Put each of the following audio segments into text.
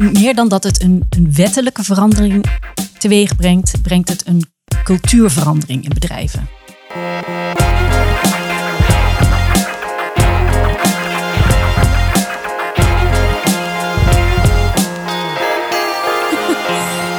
meer dan dat het een, een wettelijke verandering teweeg brengt, brengt het een cultuurverandering in bedrijven.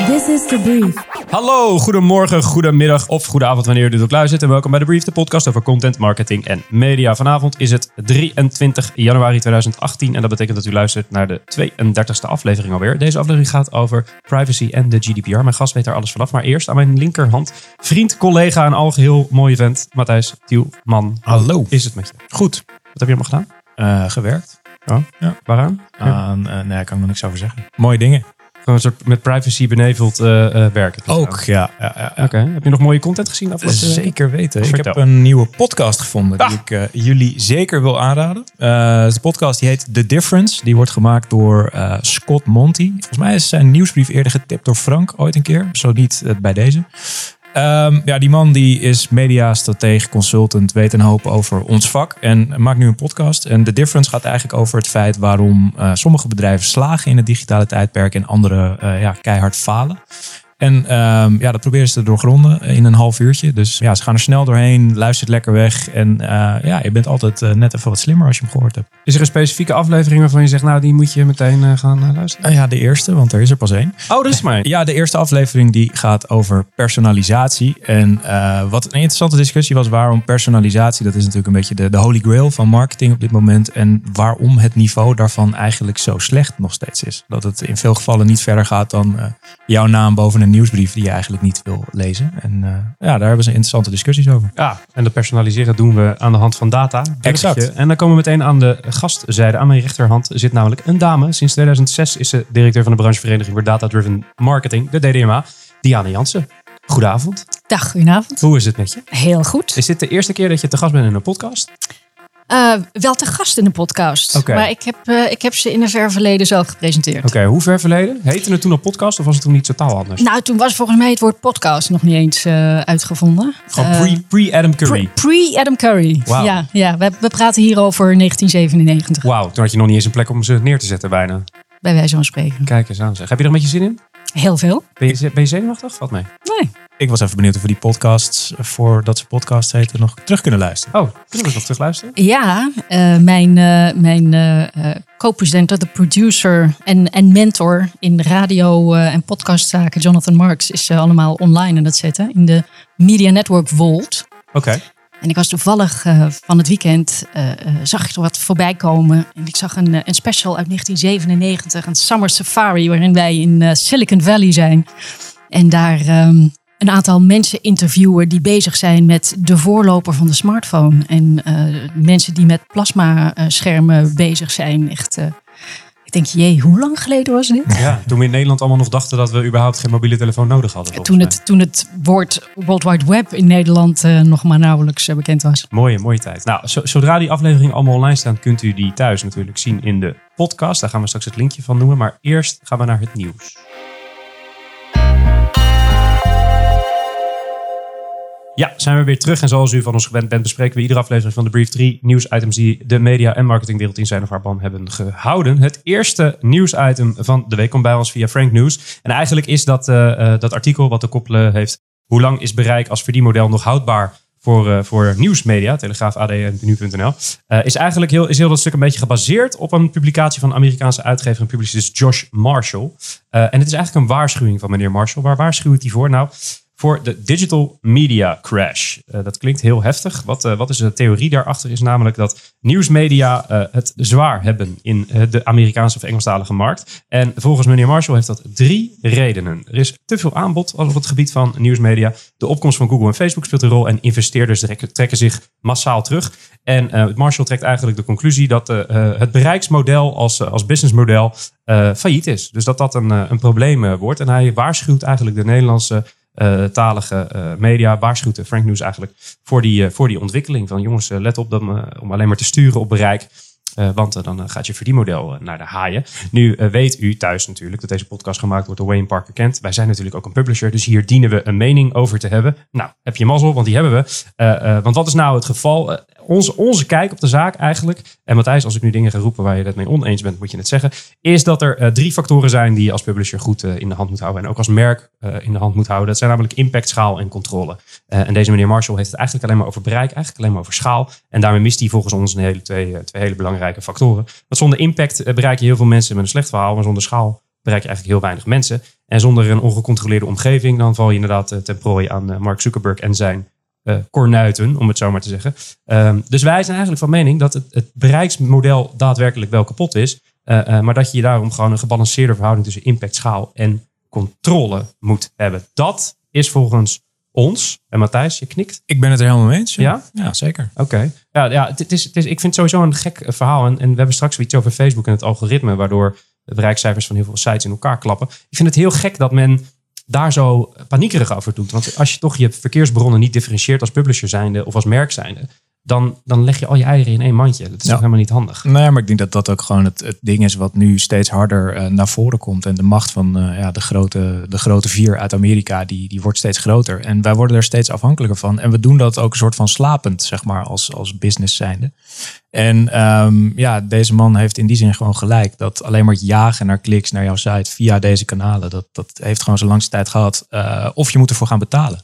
This is the brief. Hallo, goedemorgen, goedemiddag of goedenavond wanneer u dit ook luistert. En welkom bij de Brief, de podcast over content, marketing en media. Vanavond is het 23 januari 2018 en dat betekent dat u luistert naar de 32e aflevering alweer. Deze aflevering gaat over privacy en de GDPR. Mijn gast weet daar alles vanaf, maar eerst aan mijn linkerhand vriend, collega en algeheel mooie vent, Matthijs Tielman. Hallo. Is het met je? Goed. Wat heb je allemaal gedaan? Eh, gewerkt. Oh, Ja. Waaraan? Aan, eh, nee, daar kan ik nog niks over zeggen. Mooie dingen. Gewoon een soort met privacy beneveld eh, eh, werken. Ook, ja. ja, ja, ja. Oké, heb je nog mooie content gezien? afgelopen? Zeker weten. Ik heb een nieuwe podcast gevonden die Ah. ik eh, jullie zeker wil aanraden. De podcast die heet The Difference. Die wordt gemaakt door Scott Monty. Volgens mij is zijn nieuwsbrief eerder getipt door Frank ooit een keer. Zo niet bij deze. Ehm, ja, die man die is mediastratege, consultant, weet een hoop over ons vak en maakt nu een podcast. En The Difference gaat eigenlijk over het feit waarom eh, sommige bedrijven slagen in het digitale tijdperk en andere eh, ja, keihard falen. En ehm, ja, dat proberen ze te doorgronden in een half uurtje. Dus ja, ze gaan er snel doorheen, luistert lekker weg. En eh, ja, je bent altijd eh, net even wat slimmer als je hem gehoord hebt. Is er een specifieke aflevering waarvan je zegt, nou die moet je meteen eh, gaan luisteren? Ja, de eerste, want er is er pas één. Oh, dat is mij. Ja, de eerste aflevering die gaat over personalisatie. En wat een interessante discussie was waarom personalisatie, dat is natuurlijk een beetje de, de holy grail van marketing op dit moment. En waarom het niveau daarvan eigenlijk zo slecht nog steeds is. Dat het in veel gevallen niet verder gaat dan jouw naam boven een nieuwsbrief die je eigenlijk niet wil lezen. En eh, ja, daar hebben ze interessante discussies over. Ja, en dat personaliseren doen we aan de hand van data. Exact. En dan komen we meteen aan de gastzijde. Aan mijn rechterhand zit namelijk een dame. Sinds 2006 is ze directeur van de branchevereniging voor Data Driven Marketing, de DDMA, Diana Jansen. Goedenavond. Dag, goedenavond. Hoe is het met je? Heel goed. Is dit de eerste keer dat je te gast bent in een podcast? Eh, wel te gast in de podcast. Maar ik heb, eh, ik heb ze in een ver verleden zelf gepresenteerd. Oké, hoe ver verleden? Heette het toen al podcast of was het toen niet totaal anders? Nou, toen was volgens mij het woord podcast nog niet eens eh, uitgevonden. Gewoon pre- pre-Adam Curry. pre- Pre-Adam Curry. Ja, ja we, we praten hier over 1997, Wauw, toen had je nog niet eens een plek om ze neer te zetten bijna. bij wijze van spreken. Kijk eens aan zeg. Heb je er een beetje zin in? Heel veel. Ben je, ben je zenuwachtig? Valt mee. Nee. Ik was even benieuwd of we die podcasts, voordat ze podcasts heten, nog terug kunnen luisteren. Oh, kunnen we nog terug luisteren? Ja, eh, mijn, eh, mijn eh, eh, co-presenter, de producer en, en mentor in radio- eh, en podcastzaken, Jonathan Marks, is eh, allemaal online aan het zetten in de Media Network Vault. Oké. En ik was toevallig eh, van het weekend, eh, eh, zag ik er wat voorbij komen. En ik zag een, een special uit 1997, een Summer Safari, waarin wij in Silicon Valley zijn. En daar ehm, een aantal mensen interviewen die bezig zijn met de voorloper van de smartphone. En mensen die met plasmaschermen bezig zijn. Echt, ik denk, jee, hoe lang geleden was dit? Ja, toen we in Nederland allemaal nog dachten dat we überhaupt geen mobiele telefoon nodig hadden. Toen het, toen het woord World Wide Web in Nederland eh, nog maar nauwelijks eh, bekend was. Mooie, mooie tijd. Nou, zo- zodra die afleveringen allemaal online staan, kunt u die thuis natuurlijk zien in de podcast. Daar gaan we straks het linkje van noemen. Maar eerst gaan we naar het nieuws. Ja, zijn we weer terug. En zoals u van ons gewend bent, bespreken we iedere aflevering van de Brief 3 nieuwsitems die de media- en marketingwereld in zijn of haar ban hebben gehouden. Het eerste nieuwsitem van de week komt bij ons via Frank News. En eigenlijk is dat, eh, eh, dat artikel wat te koppelen heeft. Hoe lang is bereik als verdienmodel nog houdbaar voor, eh, voor nieuwsmedia, Telegraaf, AD en nu.nl, is eigenlijk heel, is heel dat stuk een beetje gebaseerd op een publicatie van Amerikaanse uitgever en publicist Josh Marshall. En het is eigenlijk een waarschuwing van meneer Marshall. Waar waarschuwt hij voor? Nou, voor de digital media crash. Eh, dat klinkt heel heftig. Wat, eh, wat is de theorie daarachter? Is namelijk dat nieuwsmedia eh, het zwaar hebben in de Amerikaanse of Engelstalige markt. En volgens meneer Marshall heeft dat drie redenen. Er is te veel aanbod op het gebied van nieuwsmedia. De opkomst van Google en Facebook speelt een rol. En investeerders trekken, zich massaal terug. En Marshall trekt eigenlijk de conclusie dat het bereiksmodel als, als businessmodel failliet is. Dus dat dat een, een probleem wordt. En hij waarschuwt eigenlijk de Nederlandse talige eh, media waarschuwt Frank News eigenlijk voor die, eh, voor die ontwikkeling. Van jongens, eh, let op dan, om alleen maar te sturen op bereik. Want dan gaat je verdienmodel naar de haaien. Nu weet u thuis natuurlijk dat deze podcast gemaakt wordt door Wayne Parker Kent. Wij zijn natuurlijk ook een publisher, dus hier dienen we een mening over te hebben. Nou, heb je mazzel, want die hebben we. Want wat is nou het geval? Onze, onze kijk op de zaak eigenlijk, en Matthijs, als ik nu dingen ga roepen waar je het mee oneens bent, moet je het zeggen, is dat er eh, drie factoren zijn die je als publisher goed eh, in de hand moet houden en ook als merk eh, in de hand moet houden. Dat zijn namelijk impact, schaal en controle. En deze meneer Marshall heeft het eigenlijk alleen maar over bereik, eigenlijk alleen maar over schaal. En daarmee mist hij volgens ons een hele, twee, twee hele belangrijke factoren. Want zonder impact bereik je heel veel mensen met een slecht verhaal, maar zonder schaal bereik je eigenlijk heel weinig mensen. En zonder een ongecontroleerde omgeving, dan val je inderdaad ten prooi aan Mark Zuckerberg en zijn eh kornuiten, om het zo maar te zeggen. Ehm, dus wij zijn eigenlijk van mening dat het, het bereiksmodel daadwerkelijk wel kapot is. eh, eh, maar dat je daarom gewoon een gebalanceerde verhouding tussen impact, schaal en controle moet hebben. Dat is volgens ons, en Matthijs, je knikt. Ik ben het er helemaal mee eens. Ja? Ja, zeker. Oké. Ja, ja het, is, het is, ik vind het sowieso een gek verhaal. En, en we hebben straks weer iets over Facebook en het algoritme, waardoor de bereikcijfers van heel veel sites in elkaar klappen. Ik vind het heel gek dat men daar zo paniekerig over doet. Want als je toch je verkeersbronnen niet differentieert als publisher zijnde of als merk zijnde, dan, dan leg je al je eieren in één mandje. Dat is Ja. toch helemaal niet handig. Nee, maar ik denk dat dat ook gewoon het, het ding is wat nu steeds harder eh, naar voren komt. En de macht van eh, ja, de, grote, de grote vier uit Amerika, die, die wordt steeds groter. En wij worden er steeds afhankelijker van. En we doen dat ook een soort van slapend, zeg maar, als, als business zijnde. En ehm, ja, deze man heeft in die zin gewoon gelijk. Dat alleen maar het jagen naar kliks naar jouw site via deze kanalen, dat, dat heeft gewoon zijn langste tijd gehad. Eh, of je moet ervoor gaan betalen.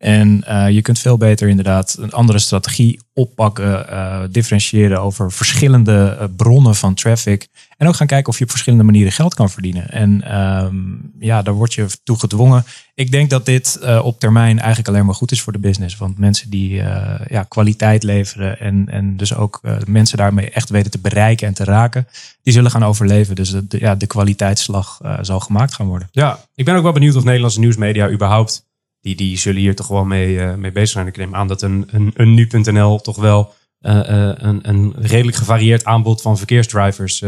En eh, je kunt veel beter inderdaad een andere strategie oppakken, eh, differentiëren over verschillende eh, bronnen van traffic. En ook gaan kijken of je op verschillende manieren geld kan verdienen. En ehm, ja, daar word je toe gedwongen. Ik denk dat dit op termijn eigenlijk alleen maar goed is voor de business. Want mensen die ja, kwaliteit leveren en, en dus ook mensen daarmee echt weten te bereiken en te raken, die zullen gaan overleven. Dus de, de- de kwaliteitsslag zal gemaakt gaan worden. Ja, ik ben ook wel benieuwd of Nederlandse nieuwsmedia überhaupt, die, die zullen hier toch wel mee, eh, mee bezig zijn. Ik neem aan dat een, een, een nu.nl toch wel eh, eh, een, een redelijk gevarieerd aanbod van verkeersdrivers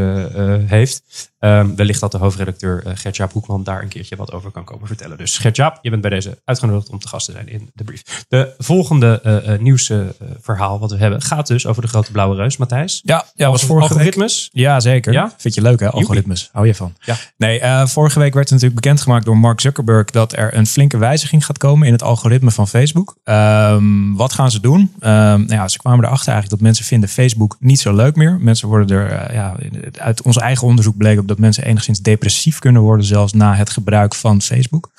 heeft. Ehm, wellicht dat de hoofdredacteur uh, Gertjaap Hoekman daar een keertje wat over kan komen vertellen. Dus Gertjaap, je bent bij deze uitgenodigd om te gast te zijn in de brief. De volgende eh, eh, nieuwsverhaal wat we hebben gaat dus over de grote blauwe reus, Matthijs. Ja, ja was vorige week. algoritmes. Ja, zeker. Ja? Vind je leuk, hè? Algoritmes. Hou je van? Ja. Nee, vorige week werd natuurlijk bekendgemaakt door Mark Zuckerberg dat er een flinke wijziging gaat komen in het algoritme van Facebook. Ehm, wat gaan ze doen? Ehm, nou ja, ze kwamen erachter eigenlijk dat mensen vinden Facebook niet zo leuk meer. Mensen worden er, ja, uit ons eigen onderzoek bleek ook dat mensen enigszins depressief kunnen worden, zelfs na het gebruik van Facebook.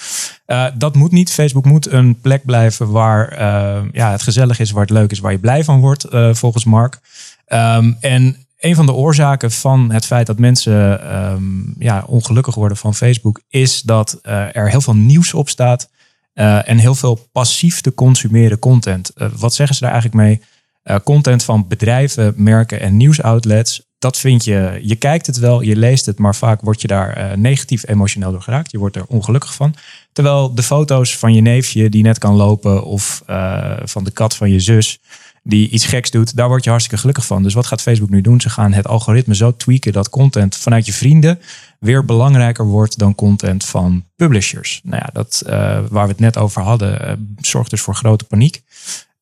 Eh, dat moet niet. Facebook moet een plek blijven waar eh, ja, het gezellig is, waar het leuk is, waar je blij van wordt, eh, volgens Mark. Ehm, en een van de oorzaken van het feit dat mensen ehm, ja, ongelukkig worden van Facebook, is dat er heel veel nieuws op staat en heel veel passief te consumeren content. Wat zeggen ze daar eigenlijk mee? Content van bedrijven, merken en nieuwsoutlets. Dat vind je, je kijkt het wel, je leest het, maar vaak word je daar eh, negatief emotioneel door geraakt. Je wordt er ongelukkig van. Terwijl de foto's van je neefje die net kan lopen of eh, van de kat van je zus die iets geks doet, daar word je hartstikke gelukkig van. Dus wat gaat Facebook nu doen? Ze gaan het algoritme zo tweaken dat content vanuit je vrienden weer belangrijker wordt dan content van publishers. Nou ja, dat eh, waar we het net over hadden, zorgt dus voor grote paniek.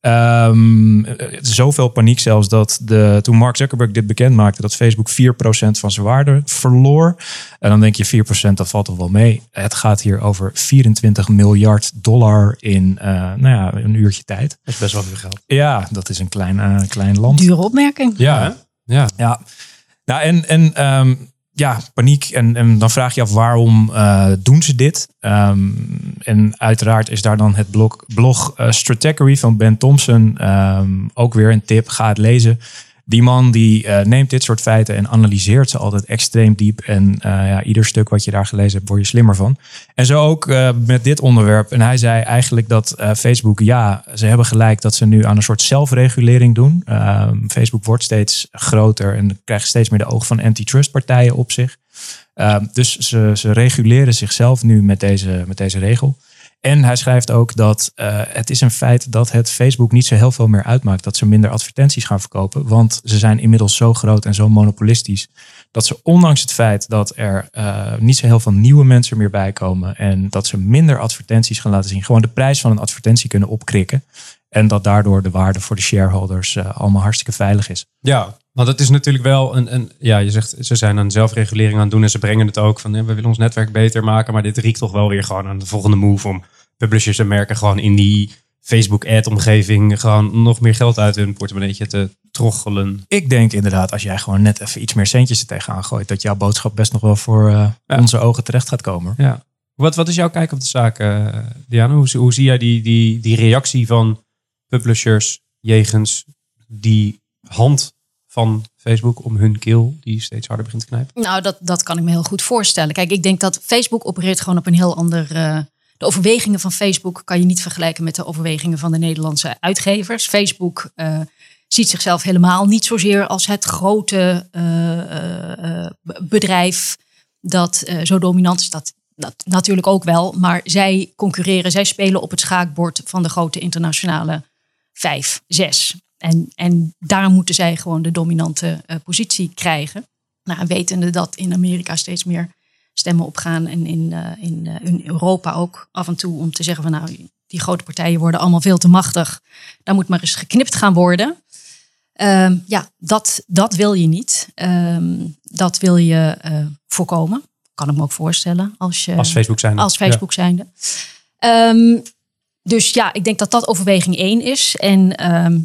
Ehm, eh, zoveel paniek zelfs dat de, toen Mark Zuckerberg dit bekend maakte, dat Facebook 4% van zijn waarde verloor. En dan denk je 4% dat valt toch wel mee. Het gaat hier over 24 miljard dollar in eh, nou ja, een uurtje tijd. Dat is best wel veel geld. Ja, dat is een klein, eh, klein land. Dure opmerking. Ja, hè? Ja. Ja, nou en, en ehm, ja, paniek. En, en dan vraag je af waarom eh, doen ze dit? Ehm, en uiteraard is daar dan het blog, blog eh, Stratechery van Ben Thompson ehm, ook weer een tip. Ga het lezen. Die man die eh, neemt dit soort feiten en analyseert ze altijd extreem diep. En eh, ja, ieder stuk wat je daar gelezen hebt, word je slimmer van. En zo ook eh, met dit onderwerp. En hij zei eigenlijk dat Facebook, ja, ze hebben gelijk dat ze nu aan een soort zelfregulering doen. Ehm, Facebook wordt steeds groter en krijgt steeds meer de ogen van antitrust partijen op zich. Ehm, dus ze, ze reguleren zichzelf nu met deze, met deze regel. En hij schrijft ook dat eh, het is een feit dat het Facebook niet zo heel veel meer uitmaakt. Dat ze minder advertenties gaan verkopen. Want ze zijn inmiddels zo groot en zo monopolistisch. Dat ze ondanks het feit dat er eh, niet zo heel veel nieuwe mensen meer bij komen. En dat ze minder advertenties gaan laten zien. Gewoon de prijs van een advertentie kunnen opkrikken. En dat daardoor de waarde voor de shareholders eh, allemaal hartstikke veilig is. Ja, want het is natuurlijk wel een, een. Ja, je zegt ze zijn een zelfregulering aan het doen en ze brengen het ook van. ja, we willen ons netwerk beter maken, maar dit riekt toch wel weer gewoon aan de volgende move om publishers en merken gewoon in die Facebook-ad-omgeving gewoon nog meer geld uit hun portemonneetje te troggelen. Ik denk inderdaad, als jij gewoon net even iets meer centjes er tegenaan gooit, dat jouw boodschap best nog wel voor eh, Ja. onze ogen terecht gaat komen. Ja. Wat, wat is jouw kijk op de zaak, eh Diana? Hoe, zie- hoe zie jij die, die, die reactie van publishers jegens die hand van Facebook om hun keel die steeds harder begint te knijpen? Nou, dat, dat kan ik me heel goed voorstellen. Kijk, ik denk dat Facebook opereert gewoon op een heel ander. eh, de overwegingen van Facebook kan je niet vergelijken met de overwegingen van de Nederlandse uitgevers. Facebook eh, ziet zichzelf helemaal niet zozeer als het grote eh, bedrijf dat zo dominant is. Dat, dat natuurlijk ook wel, maar zij concurreren, zij spelen op het schaakbord van de grote internationale vijf, zes. En, en daar moeten zij gewoon de dominante eh, positie krijgen. Nou, en wetende dat in Amerika steeds meer stemmen opgaan en in, eh, in, eh, in Europa ook af en toe om te zeggen van nou, die grote partijen worden allemaal veel te machtig. Daar moet maar eens geknipt gaan worden. Ehm, ja, dat, dat wil je niet. Ehm, dat wil je voorkomen. Kan ik me ook voorstellen als je Als Facebook zijn. als Facebook zijnde. Ehm, dus ja, ik denk dat dat overweging één is. En ehm,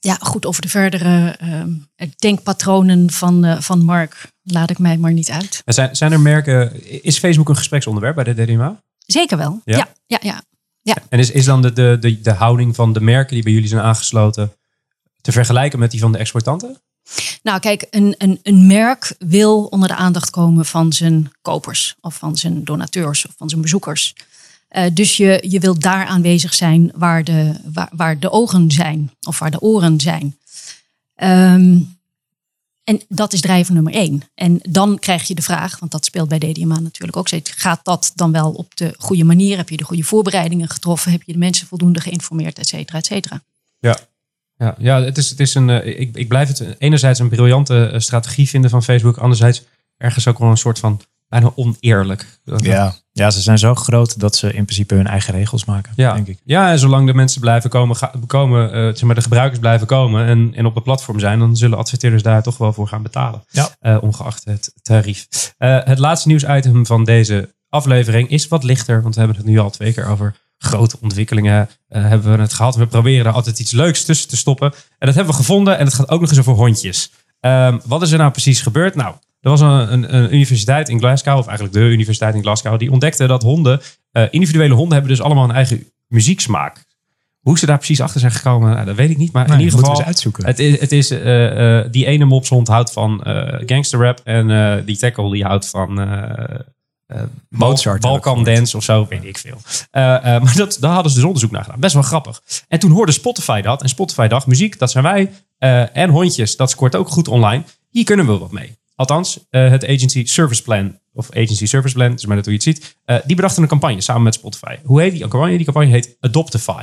ja, goed, over de verdere ehm, denkpatronen van, eh, van Mark laat ik mij maar niet uit. Zijn, zijn er merken, is Facebook een gespreksonderwerp bij de DDMA? Zeker wel. Ja? Ja, ja, ja. En is, is dan de, de, de, de houding van de merken die bij jullie zijn aangesloten te vergelijken met die van de exportanten? Nou, kijk, een, een, een merk wil onder de aandacht komen van zijn kopers of van zijn donateurs of van zijn bezoekers. Eh, dus je, je wilt daar aanwezig zijn waar de, waar, waar de ogen zijn of waar de oren zijn. Ehm, en dat is drijver nummer één. En dan krijg je de vraag, want dat speelt bij DDMA natuurlijk ook steeds. Gaat dat dan wel op de goede manier? Heb je de goede voorbereidingen getroffen? Heb je de mensen voldoende geïnformeerd, et cetera, et cetera? Ja. Ja, ja het, is, het is een. eh, ik, ik blijf het enerzijds een briljante eh, strategie vinden van Facebook. Anderzijds ergens ook wel een soort van bijna oneerlijk. Ja. ja, ze zijn zo groot dat ze in principe hun eigen regels maken, Ja. denk ik. ja, en zolang de mensen blijven komen, komen eh, zeg maar de gebruikers blijven komen en, en op het platform zijn, dan zullen adverteerders daar toch wel voor gaan betalen. Ja. Eh, ongeacht het tarief. Eh, het laatste nieuwsitem van deze aflevering is wat lichter, want we hebben het nu al twee keer over grote ontwikkelingen. hebben we het gehad. We proberen er altijd iets leuks tussen te stoppen. En dat hebben we gevonden en het gaat ook nog eens over hondjes. Ehm, wat is er nou precies gebeurd? Nou, er was een, een, een universiteit in Glasgow, of eigenlijk de universiteit in Glasgow, die ontdekte dat honden, eh, individuele honden hebben dus allemaal een eigen muzieksmaak. Hoe ze daar precies achter zijn gekomen, nou, dat weet ik niet. Maar Nee, in ieder geval, uitzoeken. het is, het is eh, eh, die ene mopshond houdt van eh gangsterrap en die tackle die houdt van Mozart Balkan dance of zo, weet ik veel. Maar dat, daar hadden ze dus onderzoek naar gedaan. Best wel grappig. En toen hoorde Spotify dat. En Spotify dacht, muziek, dat zijn wij. En hondjes, dat scoort ook goed online. Hier kunnen we wat mee. Althans, eh, het Agency Service Plan, of Agency Service Plan, is maar net hoe je het ziet. eh, die bedachten een campagne samen met Spotify. Hoe heet die campagne? Die campagne heet Adoptify.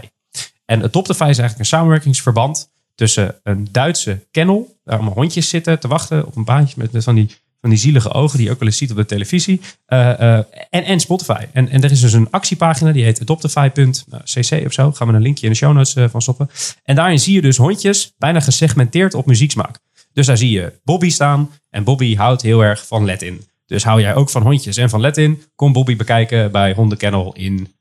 En Adoptify is eigenlijk een samenwerkingsverband tussen een Duitse kennel, waar allemaal hondjes zitten te wachten op een baantje met, met van, die, van die zielige ogen die je ook wel eens ziet op de televisie, eh, en, en Spotify. En, en er is dus een actiepagina die heet adoptify.cc of zo. Gaan we een linkje in de show notes van stoppen. En daarin zie je dus hondjes bijna gesegmenteerd op muzieksmaak. Dus daar zie je Bobby staan en Bobby houdt heel erg van Latin. Dus hou jij ook van hondjes en van Latin, kom Bobby bekijken bij Hondenkennel in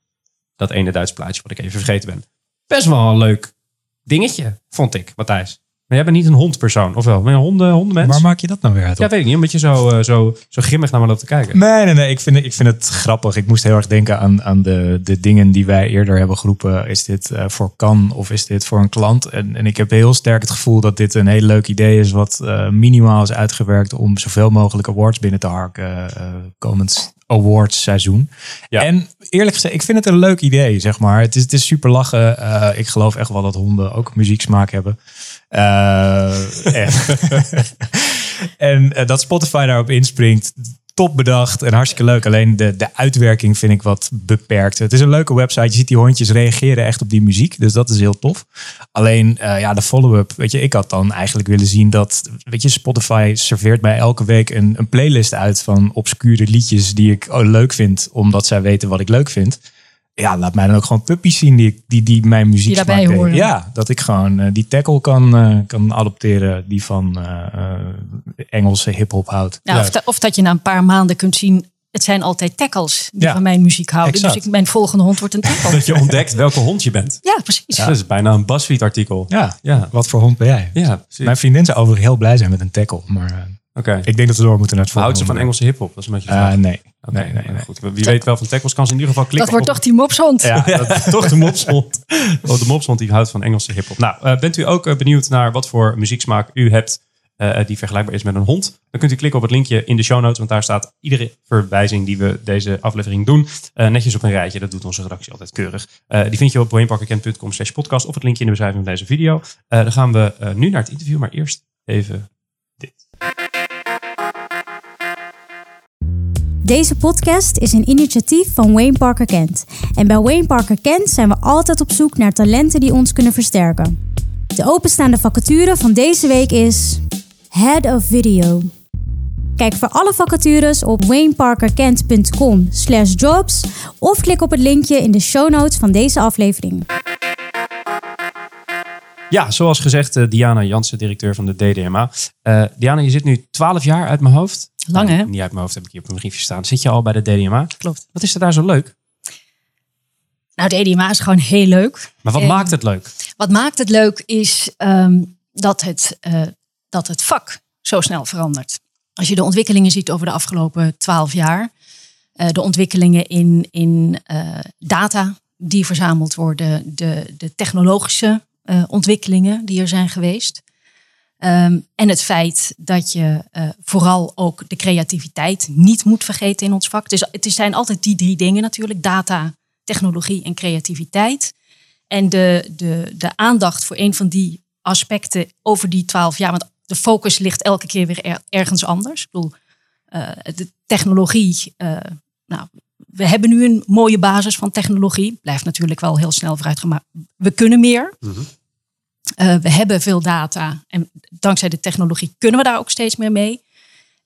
dat ene Duits plaatje wat ik even vergeten ben. Best wel een leuk dingetje, vond ik, Matthijs. Maar jij bent niet een hondpersoon, of wel? Ben je een honden, hondenmens? Waar maak je dat nou weer uit? ja, weet ik niet, omdat je zo, eh, zo, zo grimmig naar me loopt te kijken. Nee, nee, nee. Ik vind, het- ik vind het grappig. Ik moest heel erg denken aan, aan de, de dingen die wij eerder hebben geroepen. Is dit eh, voor kan of is dit voor een klant? En, en ik heb heel sterk het gevoel dat dit een heel leuk idee is. Wat eh, minimaal is uitgewerkt om zoveel mogelijk awards binnen te harken. komend awards seizoen. Ja. En eerlijk gezegd, ik vind het een leuk idee, zeg maar. Het is, het is super lachen. Ik geloof echt wel dat honden ook muzieksmaak hebben. Eh, en en eh, dat Spotify daarop inspringt, top bedacht en hartstikke leuk. Alleen de, de uitwerking vind ik wat beperkt. Het is een leuke website. Je ziet die hondjes reageren echt op die muziek. Dus dat is heel tof. Alleen eh, ja, de follow-up. Weet je, ik had dan eigenlijk willen zien dat... Weet je, Spotify serveert mij elke week een, een playlist uit van obscure liedjes die ik oh, leuk vind. Omdat zij weten wat ik leuk vind. Ja, laat mij dan ook gewoon puppies zien die, die, die mijn muziek Die daarbij horen. Ja, dat ik gewoon eh, die tackle kan, eh, kan adopteren die van eh, eh, Engelse hip-hop houdt. Of, dat- of dat je na een paar maanden kunt zien het zijn altijd tackles die Ja, van mijn muziek houden. exact. Dus ik, mijn volgende hond wordt een tackle. Dat je ontdekt welke hond je bent. Ja, precies. Dat is bijna een BuzzFeed artikel. Ja, Ja. wat voor hond ben jij? Ja, precies. Mijn vriendin zou overigens heel blij zijn met een tackle. Maar eh, Oké. ik denk dat we door moeten naar het Houdt volgende. ze van Engelse hiphop? Dat is een beetje nee. Nee, nee, nee. Goed. Wie weet wel van tackles kan ze in ieder geval klikken. Dat wordt op- toch die mopshond. Ja, Ja, dat is toch de mopshond. Oh, de mopshond die houdt van Engelse hiphop. Nou, eh, bent u ook eh, benieuwd naar wat voor muzieksmaak u hebt eh, die vergelijkbaar is met een hond? Dan kunt u klikken op het linkje in de show notes, want daar staat iedere verwijzing die we deze aflevering doen eh, netjes op een rijtje. Dat doet onze redactie altijd keurig. Eh, die vind je op wayneparkerkent.com slash podcast of het linkje in de beschrijving van deze video. Eh, dan gaan we eh, nu naar het interview, maar eerst even dit. Deze podcast is een initiatief van Wayne Parker Kent. En bij Wayne Parker Kent zijn we altijd op zoek naar talenten die ons kunnen versterken. De openstaande vacature van deze week is Head of Video. Kijk voor alle vacatures op wayneparkerkent.com slash jobs of klik op het linkje in de show notes van deze aflevering. Ja, zoals gezegd, eh, Diana Jansen, directeur van de DDMA. Eh, Diana, je zit nu 12 jaar uit mijn hoofd. Lang, hè? Nou, Niet uit mijn hoofd, heb ik hier op een briefje staan. Zit je al bij de DDMA? Klopt. Wat is er daar zo leuk? Nou, de EDMA is gewoon heel leuk. Maar wat En- maakt het leuk? Wat maakt het leuk is ehm, dat, het, eh, dat het vak zo snel verandert. Als je de ontwikkelingen ziet over de afgelopen twaalf jaar. de ontwikkelingen in, in data die verzameld worden. De, de technologische eh, ontwikkelingen die er zijn geweest. Ehm, en het feit dat je eh, vooral ook de creativiteit niet moet vergeten in ons vak. Dus het zijn altijd die drie dingen natuurlijk. Data, technologie en creativiteit. En de, de, de aandacht voor een van die aspecten over die twaalf jaar. Want de focus ligt elke keer weer er- ergens anders. Ik bedoel, eh, de technologie. nou, we hebben nu een mooie basis van technologie. Blijft natuurlijk wel heel snel vooruitgaan. Maar we kunnen meer. Eh, we hebben veel data. En dankzij de technologie kunnen we daar ook steeds meer mee.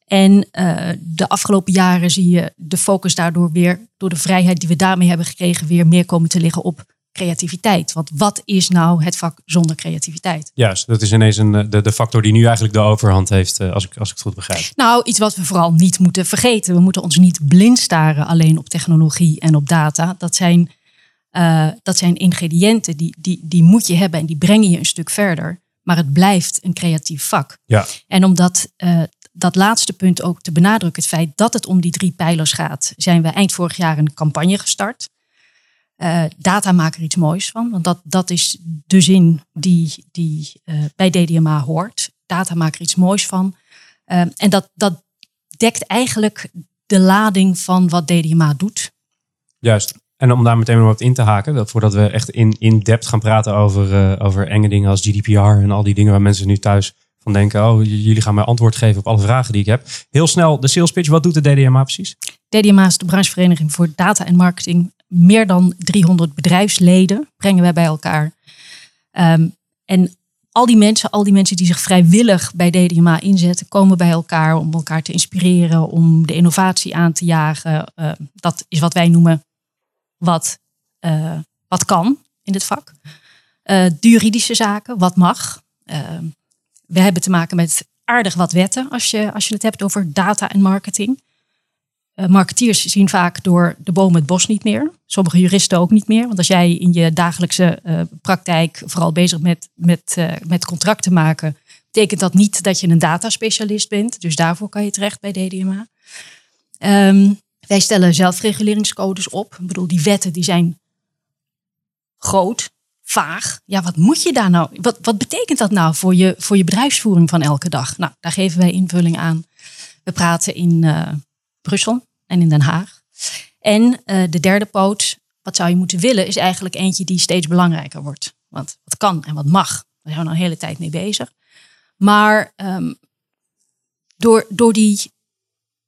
En eh, de afgelopen jaren zie je de focus daardoor weer, door de vrijheid die we daarmee hebben gekregen, weer meer komen te liggen op creativiteit. Want wat is nou het vak zonder creativiteit? Juist, dat is ineens een, eh, de, de factor die nu eigenlijk de overhand heeft, als ik, als ik het goed begrijp. Nou, iets wat we vooral niet moeten vergeten. We moeten ons niet blind staren alleen op technologie en op data. Dat zijn, eh, dat zijn ingrediënten die, die, die moet je hebben en die brengen je een stuk verder. Maar het blijft een creatief vak. Ja, En om dat, eh, dat laatste punt ook te benadrukken, het feit dat het om die drie pijlers gaat, zijn we eind vorig jaar een campagne gestart. Eh, data maak er iets moois van, want dat, dat is de zin die, die bij DDMA hoort. Data maak er iets moois van. Eh, en dat, dat dekt eigenlijk de lading van wat DDMA doet. juist. En om daar meteen maar wat in te haken, dat voordat we echt in, in depth gaan praten over, eh, over enge dingen als GDPR en al die dingen waar mensen nu thuis van denken, oh, jullie gaan mij antwoord geven op alle vragen die ik heb. Heel snel de sales pitch, wat doet de DDMA precies? DDMA is de branchevereniging voor data en marketing. Meer dan 300 bedrijfsleden brengen wij bij elkaar. Ehm, en al die mensen, al die mensen die zich vrijwillig bij DDMA inzetten, komen bij elkaar om elkaar te inspireren, om de innovatie aan te jagen. Eh, dat is wat wij noemen wat, eh, wat kan in dit vak. De juridische zaken, wat mag. Ehm, we hebben te maken met aardig wat wetten als je, als je het hebt over data en marketing. Eh, marketeers zien vaak door de boom het bos niet meer. Sommige juristen ook niet meer. Want als jij in je dagelijkse praktijk vooral bezig bent met, eh, met contracten maken, betekent dat niet dat je een dataspecialist bent. Dus daarvoor kan je terecht bij DDMA. Ehm, wij stellen zelfreguleringscodes op. Ik bedoel, die wetten die zijn groot, vaag. Ja, wat moet je daar nou? Wat, wat betekent dat nou voor je, voor je bedrijfsvoering van elke dag? Nou, daar geven wij invulling aan. We praten in eh, Brussel en in Den Haag. En eh, de derde poot, wat zou je moeten willen, is eigenlijk eentje die steeds belangrijker wordt. Want wat kan en wat mag, daar zijn we al een hele tijd mee bezig. Maar ehm, door, door die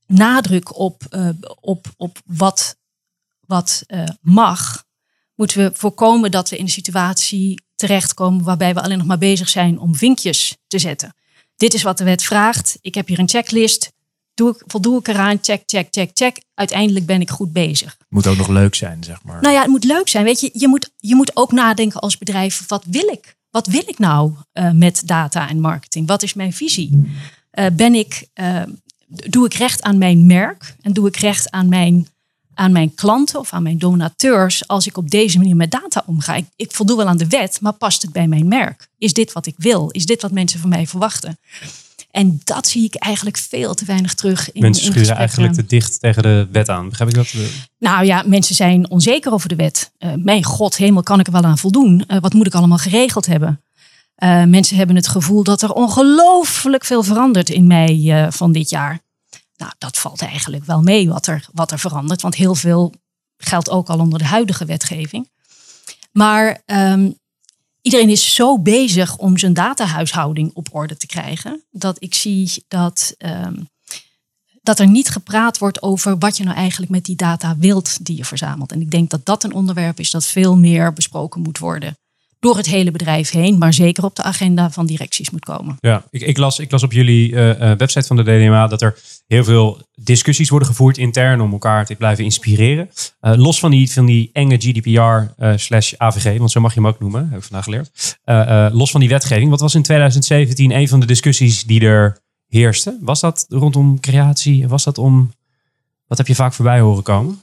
nadruk op, eh, op, op wat, wat eh, mag, moeten we voorkomen dat we in een situatie terechtkomen waarbij we alleen nog maar bezig zijn om vinkjes te zetten. Dit is wat de wet vraagt. Ik heb hier een checklist. Doe ik, voldoe ik eraan? Check, check, check, check. Uiteindelijk ben ik goed bezig. Moet ook nog leuk zijn, zeg maar. Nou ja, het moet leuk zijn. Weet je, je moet, je moet ook nadenken als bedrijf: wat wil ik? Wat wil ik nou eh, met data en marketing? Wat is mijn visie? Ben ik, doe ik recht aan mijn merk en doe ik recht aan mijn, aan mijn klanten of aan mijn donateurs als ik op deze manier met data omga? Ik, ik voldoe wel aan de wet, maar past het bij mijn merk? Is dit wat ik wil? Is dit wat mensen van mij verwachten? En dat zie ik eigenlijk veel te weinig terug in Mensen schuren eigenlijk te dicht tegen de wet aan. Begrijp ik dat? Nou ja, mensen zijn onzeker over de wet. Eh, mijn god, hemel, kan ik er wel aan voldoen? Eh, wat moet ik allemaal geregeld hebben? Eh, mensen hebben het gevoel dat er ongelooflijk veel verandert in mei van dit jaar. Nou, dat valt eigenlijk wel mee wat er, wat er verandert. Want heel veel geldt ook al onder de huidige wetgeving. Maar ehm, iedereen is zo bezig om zijn datahuishouding op orde te krijgen. Dat ik zie dat, ehm, dat er niet gepraat wordt over wat je nou eigenlijk met die data wilt die je verzamelt. En ik denk dat dat een onderwerp is dat veel meer besproken moet worden. Door het hele bedrijf heen, maar zeker op de agenda van directies moet komen. Ja, ik, ik, las, ik las op jullie eh, eh, website van de DDMA dat er heel veel discussies worden gevoerd intern om elkaar te blijven inspireren. Eh, los van die, van die enge GDPR slash AVG, want zo mag je hem ook noemen, heb ik vandaag geleerd. Los van die wetgeving, wat was in 2017 een van de discussies die er heerste? Was dat rondom creatie? Was dat om, wat heb je vaak voorbij horen komen?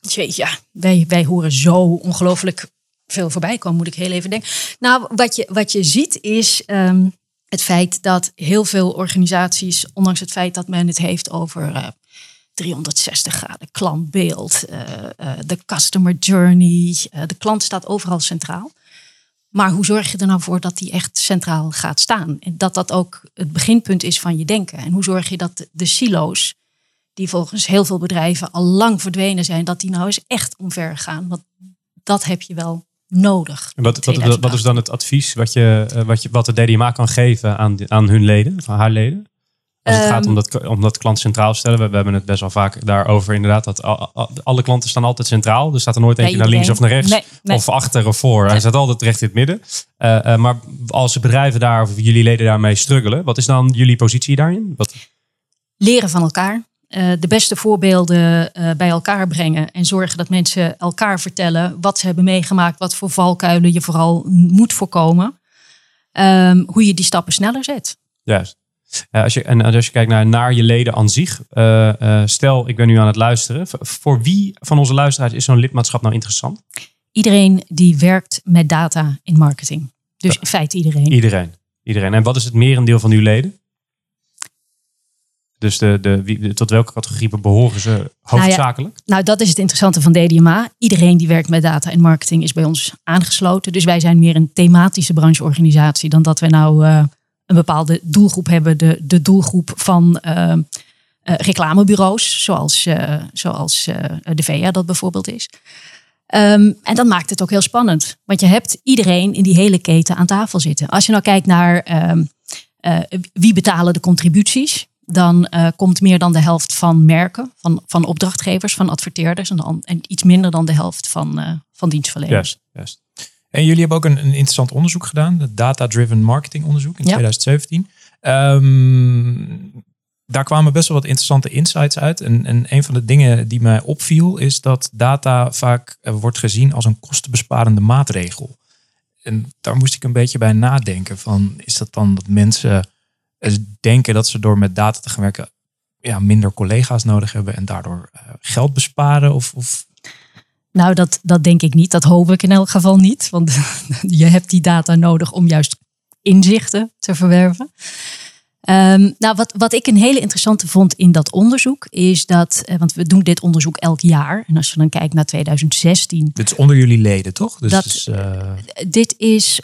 Jeetje, ja, wij, wij horen zo ongelooflijk veel voorbij komen, moet ik heel even denken. Nou, wat je, wat je ziet is ehm, het feit dat heel veel organisaties, ondanks het feit dat men het heeft over eh, 360 graden klantbeeld, eh, eh, de customer journey, de klant staat overal centraal. Maar hoe zorg je er nou voor dat die echt centraal gaat staan? En dat dat ook het beginpunt is van je denken. En hoe zorg je dat de silo's, die volgens heel veel bedrijven al lang verdwenen zijn, dat die nou eens echt omver gaan? Want dat heb je wel nodig. En Wat, wat, is dan het advies wat, je, eh, wat, je, wat de DDMA kan geven aan, aan hun leden, van haar leden? Als het Ehm, gaat om dat, om dat klant centraal te stellen. We, we hebben het best wel vaak daarover inderdaad. Dat al- al- alle klanten staan altijd centraal. Er staat er nooit eentje naar links of naar rechts. Nee, nee. Of achter of voor. Hij staat altijd recht in het midden. Eh, eh, maar als bedrijven daar, of jullie leden daarmee struggelen. Wat is dan jullie positie daarin? Wat, leren van elkaar. Eh, de beste voorbeelden eh, bij elkaar brengen. En zorgen dat mensen elkaar vertellen wat ze hebben meegemaakt. Wat voor valkuilen je vooral moet voorkomen. Ehm, hoe je die stappen sneller zet. Juist. Als je, en als je kijkt naar, naar je leden aan zich. eh, stel, ik ben nu aan het luisteren. Voor wie van onze luisteraars is zo'n lidmaatschap nou interessant? Iedereen die werkt met data in marketing. Dus in feite iedereen. Iedereen. Iedereen. En wat is het merendeel van uw leden? Dus de, de, wie, tot welke categorie behoren ze hoofdzakelijk? Nou, dat is het interessante van DDMA. Iedereen die werkt met data en marketing is bij ons aangesloten. Dus wij zijn meer een thematische brancheorganisatie dan dat we nou eh, een bepaalde doelgroep hebben. De, de doelgroep van eh, eh, reclamebureaus, zoals, zoals de VEA dat bijvoorbeeld is. Ehm, en dat maakt het ook heel spannend. Want je hebt iedereen in die hele keten aan tafel zitten. Als je nou kijkt naar ehm, eh, wie betalen de contributies, dan eh, komt meer dan de helft van merken, van, van opdrachtgevers, van adverteerders en, dan, en iets minder dan de helft van, eh, van dienstverleners. Juist. juist. En jullie hebben ook een, een interessant onderzoek gedaan, het Data Driven Marketing onderzoek in Ja. 2017. Ehm, daar kwamen best wel wat interessante insights uit. En, en een van de dingen die mij opviel is dat data vaak eh, wordt gezien als een kostenbesparende maatregel. En daar moest ik een beetje bij nadenken van, is dat dan dat mensen denken dat ze door met data te gaan werken ja, minder collega's nodig hebben en daardoor eh, geld besparen? Of, of Nou, dat, dat denk ik niet. Dat hoop ik in elk geval niet. Want je hebt die data nodig om juist inzichten te verwerven. Ehm, nou, wat, wat ik een hele interessante vond in dat onderzoek is dat, eh, want we doen dit onderzoek elk jaar. En als je dan kijkt naar 2016, dit is onder jullie leden, toch? Dus, Dat- dus, eh, dit is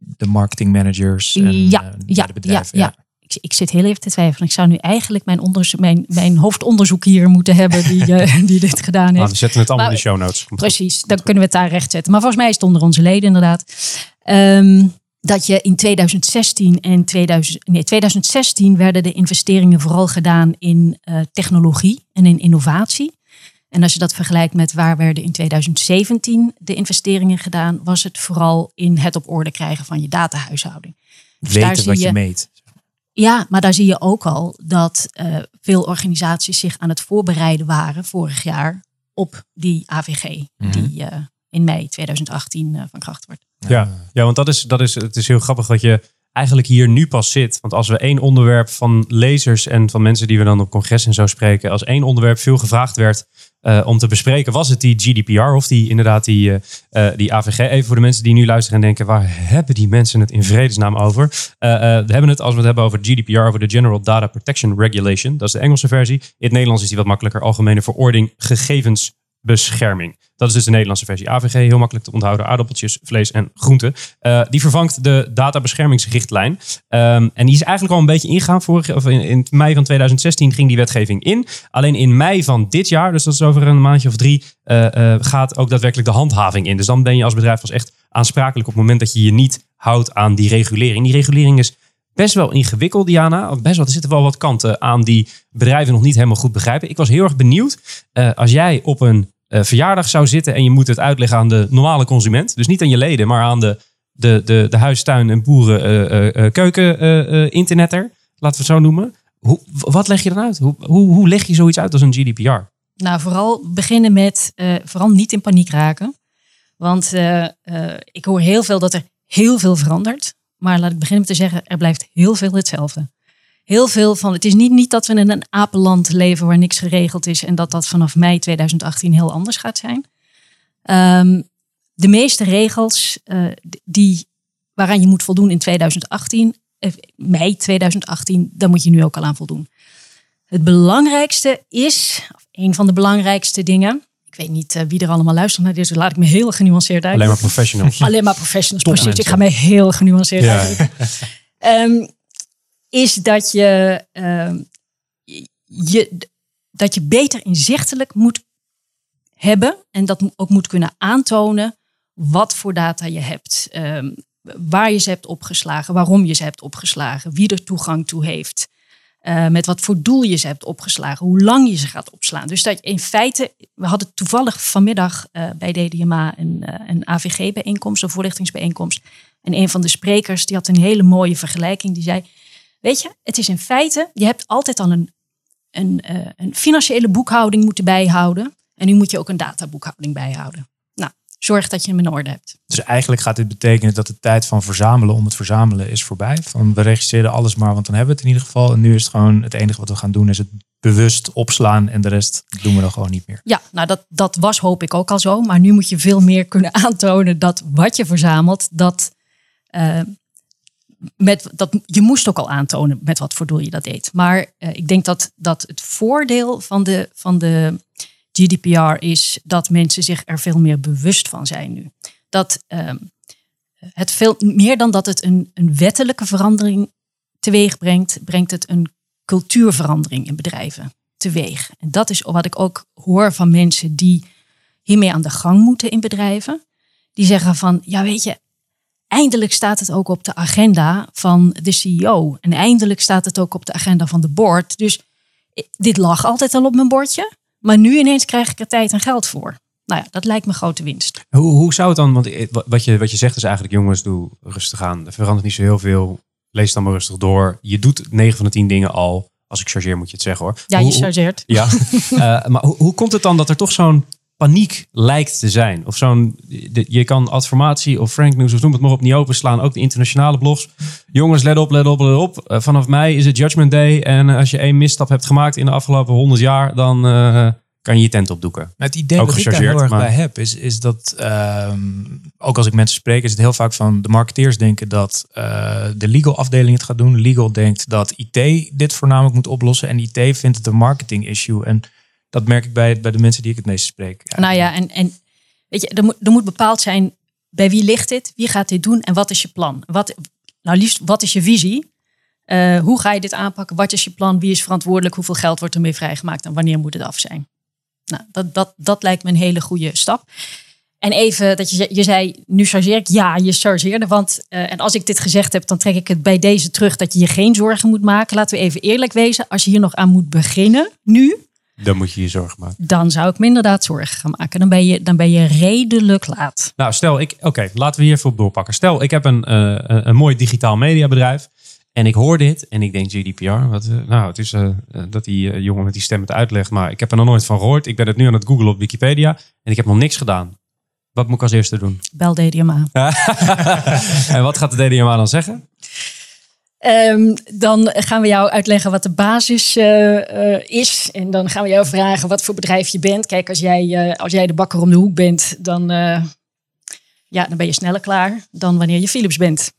de marketing managers en Ja, eh, ja, de bedrijven. ja, ik, ik zit heel even te twijfelen. Ik zou nu eigenlijk mijn, mijn, mijn hoofdonderzoek hier moeten hebben die, eh, die dit gedaan heeft. Nou, we zetten het allemaal Maar- in de show notes. Komt goed. Precies, dan kunnen we het daar recht zetten. Maar volgens mij is het onder onze leden inderdaad. Ehm, dat je in 2016 en 2000, nee, 2016 werden de investeringen vooral gedaan in eh, technologie en in innovatie. En als je dat vergelijkt met waar werden in 2017 de investeringen gedaan, was het vooral in het op orde krijgen van je datahuishouding. Dus daar Weten zie wat je, je- meet. Ja, maar daar zie je ook al dat eh, veel organisaties zich aan het voorbereiden waren vorig jaar op die AVG, Mhm. die eh, in mei 2018 eh, van kracht wordt. Ja, ja want dat is, dat is, het is heel grappig dat je eigenlijk hier nu pas zit. Want als we één onderwerp van lezers en van mensen die we dan op congres en zo spreken, als één onderwerp veel gevraagd werd eh, om te bespreken, was het die GDPR of die inderdaad die, eh, eh, die AVG. Even voor de mensen die nu luisteren en denken, waar hebben die mensen het in vredesnaam over? We hebben het, als we het hebben over GDPR, over de General Data Protection Regulation. Dat is de Engelse versie. In het Nederlands is die wat makkelijker. Algemene Verordening Gegevensbescherming. Dat is dus de Nederlandse versie. AVG, heel makkelijk te onthouden. Aardappeltjes, vlees en groenten. Eh, die vervangt de databeschermingsrichtlijn. Ehm, en die is eigenlijk al een beetje ingegaan. Vorig, of in, mei van 2016 ging die wetgeving in. Alleen in mei van dit jaar, dus dat is over een maandje of drie, eh, eh, gaat ook daadwerkelijk de handhaving in. Dus dan ben je als bedrijf pas echt aansprakelijk op het moment dat je je niet houdt aan die regulering. Die regulering is best wel ingewikkeld, Diana. Best wel, er zitten wel wat kanten aan die bedrijven nog niet helemaal goed begrijpen. Ik was heel erg benieuwd eh, als jij op een eh, verjaardag zou zitten en je moet het uitleggen aan de normale consument. Dus niet aan je leden, maar aan de, de, de, de huis, tuin en boeren eh. Laten we het zo noemen. Hoe, wat leg je dan uit? Hoe, hoe, hoe leg je zoiets uit als een GDPR? Nou, vooral beginnen met vooral niet in paniek raken. Want ik hoor heel veel dat er heel veel verandert. Maar laat ik beginnen met te zeggen, er blijft heel veel hetzelfde. Heel veel van, het is niet, niet dat we in een apenland leven waar niks geregeld is en dat dat vanaf mei 2018 heel anders gaat zijn. Ehm, de meeste regels eh, die, waaraan je moet voldoen in 2018, eh, mei 2018, daar moet je nu ook al aan voldoen. Het belangrijkste is, of een van de belangrijkste dingen, ik weet niet eh, wie er allemaal luistert naar dit, dus laat ik me heel genuanceerd uit. Alleen maar professionals. Alleen maar professionals, precies. Ik ga me heel genuanceerd Ja. uitdrukken. Ehm, is dat je, ehm, je, dat je beter inzichtelijk moet hebben en dat ook moet kunnen aantonen wat voor data je hebt. Ehm, waar je ze hebt opgeslagen, waarom je ze hebt opgeslagen, wie er toegang toe heeft. Eh, met wat voor doel je ze hebt opgeslagen, hoe lang je ze gaat opslaan. Dus dat in feite, we hadden toevallig vanmiddag eh, bij DDMA een, eh, een AVG-bijeenkomst, een voorlichtingsbijeenkomst. En een van de sprekers die had een hele mooie vergelijking. Die zei: Weet je, het is in feite, je hebt altijd al een, een, een financiële boekhouding moeten bijhouden. En nu moet je ook een databoekhouding bijhouden. Zorg dat je hem in orde hebt. Dus eigenlijk gaat dit betekenen dat de tijd van verzamelen om het verzamelen is voorbij. Van we registreren alles maar, want dan hebben we het in ieder geval. En nu is het gewoon het enige wat we gaan doen is het bewust opslaan en de rest doen we dan gewoon niet meer. Ja, nou dat, dat was hoop ik ook al zo. Maar nu moet je veel meer kunnen aantonen dat wat je verzamelt, dat, eh, met, dat je moest ook al aantonen met wat voor doel je dat deed. Maar eh, ik denk dat, dat het voordeel van de, van de GDPR is dat mensen zich er veel meer bewust van zijn nu. Dat ehm, het veel meer dan dat het een, een wettelijke verandering teweeg brengt, brengt het een cultuurverandering in bedrijven teweeg. En dat is wat ik ook hoor van mensen die hiermee aan de gang moeten in bedrijven. Die zeggen van, ja weet je, eindelijk staat het ook op de agenda van de CEO. En eindelijk staat het ook op de agenda van de board. Dus eh, dit lag altijd al op mijn bordje. Maar nu ineens krijg ik er tijd en geld voor. Nou ja, dat lijkt me grote winst. Hoe, hoe zou het dan, want wat je, wat je zegt is eigenlijk, jongens, doe rustig aan. Er verandert niet zo heel veel. Lees het dan maar rustig door. Je doet 9 van de 10 dingen al. Als ik chargeer moet je het zeggen hoor. Ja, Hoe- je chargeert. Ja, Eh, maar hoe, hoe komt het dan dat er toch zo'n paniek lijkt te zijn? Of zo'n, je kan Adformatie of Frank News of noem het maar op niet openslaan. Ook de internationale blogs. Jongens, let op, let op, let op. Eh, vanaf mei is het Judgment Day. En eh, als je één misstap hebt gemaakt in de afgelopen 100 jaar, dan eh, kan je je tent opdoeken. Het idee Ook wat ik daar heel erg maar- bij heb, is, is dat, ehm, ook als ik mensen spreek, is het heel vaak van de marketeers denken dat de legal afdeling het gaat doen. Legal denkt dat IT dit voornamelijk moet oplossen. En IT vindt het een marketing issue. En dat merk ik bij, bij de mensen die ik het meest spreek. Nou ja, en, en weet je, er moet, er moet bepaald zijn bij wie ligt dit, wie gaat dit doen en wat is je plan? Wat, nou liefst, wat is je visie? Eh, hoe ga je dit aanpakken? Wat is je plan? Wie is verantwoordelijk? Hoeveel geld wordt ermee vrijgemaakt en wanneer moet het af zijn? Nou, dat, dat, dat lijkt me een hele goede stap. En even dat je, je zei, nu chargeer ik. Ja, je chargeerde. Want, eh, en als ik dit gezegd heb, dan trek ik het bij deze terug dat je je geen zorgen moet maken. Laten we even eerlijk wezen. Als je hier nog aan moet beginnen, nu, Dan moet je je zorgen maken. dan zou ik me inderdaad zorgen gaan maken. Dan ben je, dan ben je redelijk laat. Nou, stel ik, oké, laten we hier even op doorpakken. Stel, ik heb een, eh, een, een mooi digitaal mediabedrijf. En ik hoor dit en ik denk GDPR. Wat, eh, nou, het is eh, dat die jongen met die stem het uitlegt. Maar ik heb er nog nooit van gehoord. Ik ben het nu aan het googlen op Wikipedia. En ik heb nog niks gedaan. Wat moet ik als eerste doen? Bel DDMA. en wat gaat de DDMA dan zeggen? Ehm, dan gaan we jou uitleggen wat de basis eh, eh, is. En dan gaan we jou vragen wat voor bedrijf je bent. Kijk, als jij, eh, als jij de bakker om de hoek bent, dan, ja, dan ben je sneller klaar dan wanneer je Philips bent.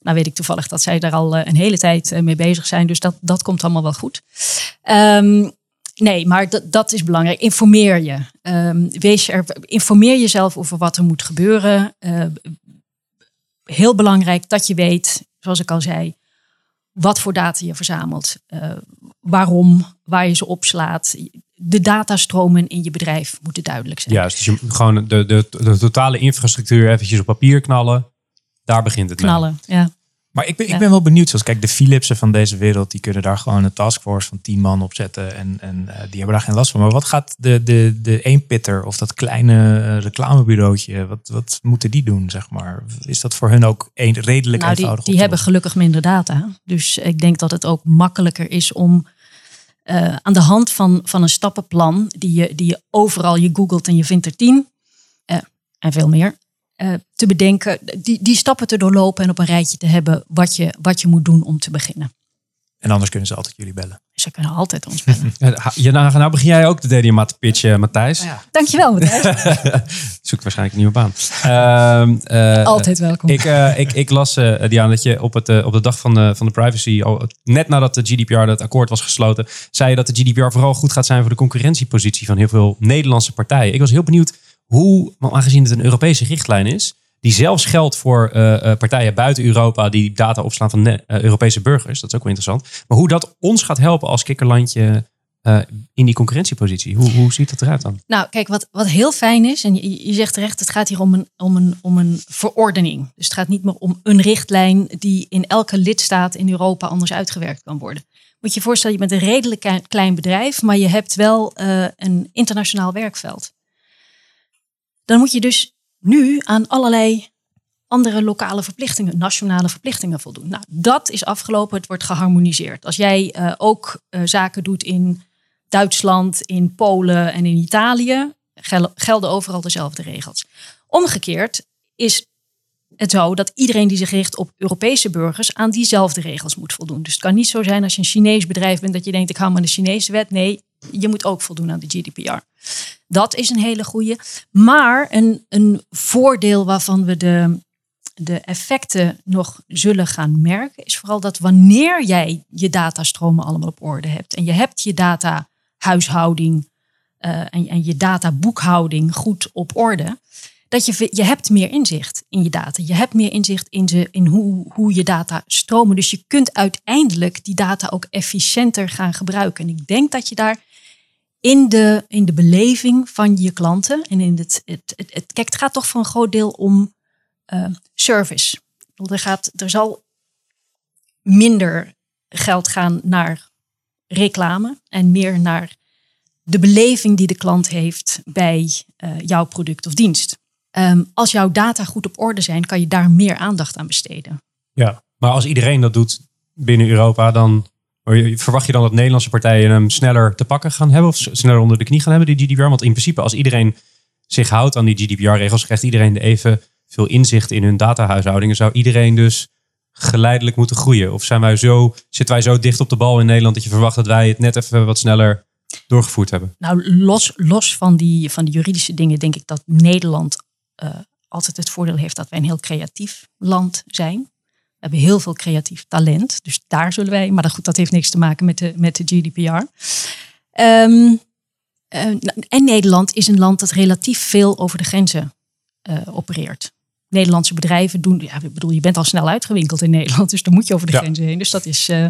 Nou weet ik toevallig dat zij daar al een hele tijd mee bezig zijn. Dus dat, dat komt allemaal wel goed. Ehm, nee, maar dat, is belangrijk. Informeer je. Ehm, wees er, informeer jezelf over wat er moet gebeuren. Heel belangrijk dat je weet, zoals ik al zei, wat voor data je verzamelt. eh, waarom, waar je ze opslaat. De datastromen in je bedrijf moeten duidelijk zijn. Juist, dus je gewoon de, de, de totale infrastructuur eventjes op papier knallen. Daar begint het mee. Knallen, ja. Maar ik ben, ik ben wel benieuwd. Zoals kijk, de Philipsen van deze wereld, die kunnen daar gewoon een taskforce van tien man op zetten. En, en eh, die hebben daar geen last van. Maar wat gaat de, de, de eenpitter of dat kleine eh, reclamebureautje, wat, wat moeten die doen, zeg maar? Is dat voor hun ook een, redelijk Nou, die, eenvoudig? die hebben gelukkig minder data. Dus ik denk dat het ook makkelijker is om eh, aan de hand van, van een stappenplan, die je, die je overal, je googelt en je vindt er tien en veel meer, eh, te bedenken, die, die stappen te doorlopen en op een rijtje te hebben wat je, wat je moet doen om te beginnen. En anders kunnen ze altijd jullie bellen. Ze kunnen altijd ons bellen. Ja, Ja, nou, nou begin jij ook de DDMA te pitchen, Matthijs. Dankjewel, Matthijs. Zoek waarschijnlijk een nieuwe baan. Ehm, eh, Altijd welkom. Ik, eh, ik, ik las, eh Diana, dat je op, het, eh, op de dag van de, van de privacy, al, net nadat de GDPR, dat akkoord was gesloten, zei je dat de GDPR vooral goed gaat zijn voor de concurrentiepositie van heel veel Nederlandse partijen. Ik was heel benieuwd hoe, aangezien het een Europese richtlijn is, die zelfs geldt voor eh, eh, partijen buiten Europa die data opslaan van eh, Europese burgers, dat is ook wel interessant, maar hoe dat ons gaat helpen als kikkerlandje in die concurrentiepositie. Hoe, hoe ziet dat eruit dan? Nou, kijk, wat, wat heel fijn is, en je, zegt terecht, het gaat hier om een, om, een, om een verordening. Dus het gaat niet meer om een richtlijn die in elke lidstaat in Europa anders uitgewerkt kan worden. Moet je je voorstellen, je bent een redelijk klein- bedrijf, maar je hebt wel een internationaal werkveld. Dan moet je dus nu aan allerlei andere lokale verplichtingen, nationale verplichtingen voldoen. Nou, dat is afgelopen, het wordt geharmoniseerd. Als jij eh, ook eh, zaken doet in Duitsland, in Polen en in Italië gel- gelden overal dezelfde regels. Omgekeerd is het zo dat iedereen die zich richt op Europese burgers aan diezelfde regels moet voldoen. Dus het kan niet zo zijn als je een Chinees bedrijf bent dat je denkt ik hou me de Chinese wet. Nee, je moet ook voldoen aan de GDPR. Dat is een hele goede. Maar een, een voordeel waarvan we de, de effecten nog zullen gaan merken, is vooral dat wanneer jij je datastromen allemaal op orde hebt en je hebt je data huishouding eh, en, en je databoekhouding goed op orde, dat je, je hebt meer inzicht in je data. Je hebt meer inzicht in, ze, in hoe, hoe je data stromen. Dus je kunt uiteindelijk die data ook efficiënter gaan gebruiken. En ik denk dat je daar in de, in de beleving van je klanten en in het, het, het, het kijk, het gaat toch voor een groot deel om eh, service. Bedoel, Er, gaat, er zal minder geld gaan naar reclame en meer naar de beleving die de klant heeft bij eh, jouw product of dienst. Ehm, als jouw data goed op orde zijn, kan je daar meer aandacht aan besteden. Ja, maar als iedereen dat doet binnen Europa, dan verwacht je dan dat Nederlandse partijen hem sneller te pakken gaan hebben of sneller onder de knie gaan hebben, die GDPR? Want in principe, als iedereen zich houdt aan die GDPR-regels, krijgt iedereen even veel inzicht in hun datahuishoudingen. Zou iedereen dus geleidelijk moeten groeien? Of zijn wij zo, zitten wij zo dicht op de bal in Nederland dat je verwacht dat wij het net even wat sneller doorgevoerd hebben? Nou, los, los van, die, van die juridische dingen, denk ik dat Nederland eh, altijd het voordeel heeft dat wij een heel creatief land zijn. We hebben heel veel creatief talent, dus daar zullen wij, maar dat, goed, dat heeft niks te maken met de, met de GDPR. Ehm, eh, en Nederland is een land dat relatief veel over de grenzen eh, opereert. Nederlandse bedrijven doen, ja, ik bedoel, je bent al snel uitgewinkeld in Nederland, dus dan moet je over de Ja. grenzen heen. Dus dat is eh,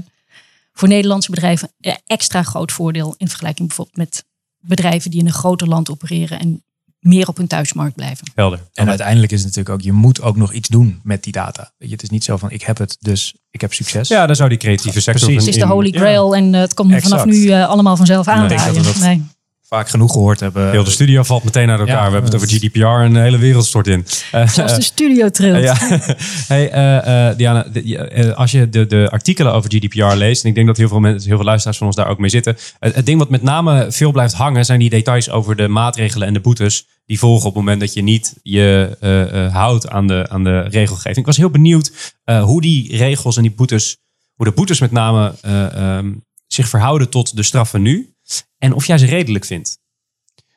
voor Nederlandse bedrijven een extra groot voordeel in vergelijking bijvoorbeeld met bedrijven die in een groter land opereren en meer op hun thuismarkt blijven. Helder. En uiteindelijk is het natuurlijk ook, je moet ook nog iets doen met die data. Weet je, het is niet zo van, ik heb het, dus ik heb succes. Ja, dan zou die creatieve sector... Precies. Het is de holy ja, grail en eh, het komt Exact. vanaf nu eh, allemaal vanzelf ik denk aandraaien. dat we dat- Nee. Vaak genoeg gehoord hebben. Heel de studio valt meteen uit elkaar. Ja, we hebben het over GDPR en de hele wereld stort in. Eh, Zoals de studio trilt. Ja. Hey, eh, eh, Diana, de- eh, als je de, de artikelen over GDPR leest, en ik denk dat heel veel mensen, heel veel luisteraars van ons daar ook mee zitten. Het, het ding wat met name veel blijft hangen, zijn die details over de maatregelen en de boetes die volgen op het moment dat je niet je eh, eh, houdt aan de, aan de regelgeving. Ik was heel benieuwd eh, hoe die regels en die boetes hoe de boetes met name eh, ehm, zich verhouden tot de straffen nu. En of jij ze redelijk vindt.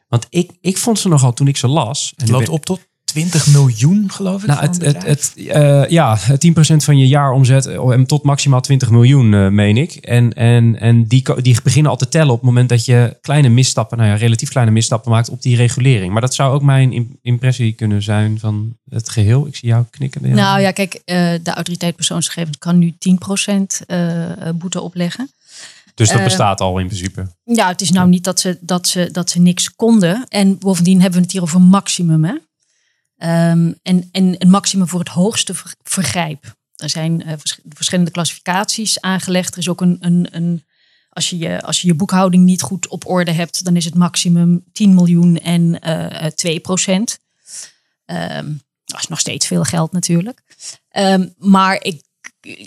Want ik, ik vond ze nogal toen ik ze las. en Het loopt op tot 20 miljoen, geloof ik. Nou, het, het, eh, ja, 10% van je jaaromzet eh, en tot maximaal 20 miljoen, eh, meen ik. En, en, en die, die beginnen al te tellen op het moment dat je kleine misstappen, nou ja, relatief kleine misstappen maakt op die regulering. Maar dat zou ook mijn im- impressie kunnen zijn van het geheel. Ik zie jou knikken. Nou ja, kijk, eh, de autoriteit persoonsgegevens kan nu 10% eh, boete opleggen. Dus dat eh, bestaat al in principe. Ja, het is nou niet dat ze, dat, ze, dat ze niks konden. En bovendien hebben we het hier over maximum. Hè? Ehm, en, en een maximum voor het hoogste ver- vergrijp. Er zijn eh, vers- verschillende klassificaties aangelegd. Er is ook een, een, een als, je, je, als je je boekhouding niet goed op orde hebt, dan is het maximum 10 miljoen en eh 2 procent. Ehm, dat is nog steeds veel geld natuurlijk. Ehm, maar ik,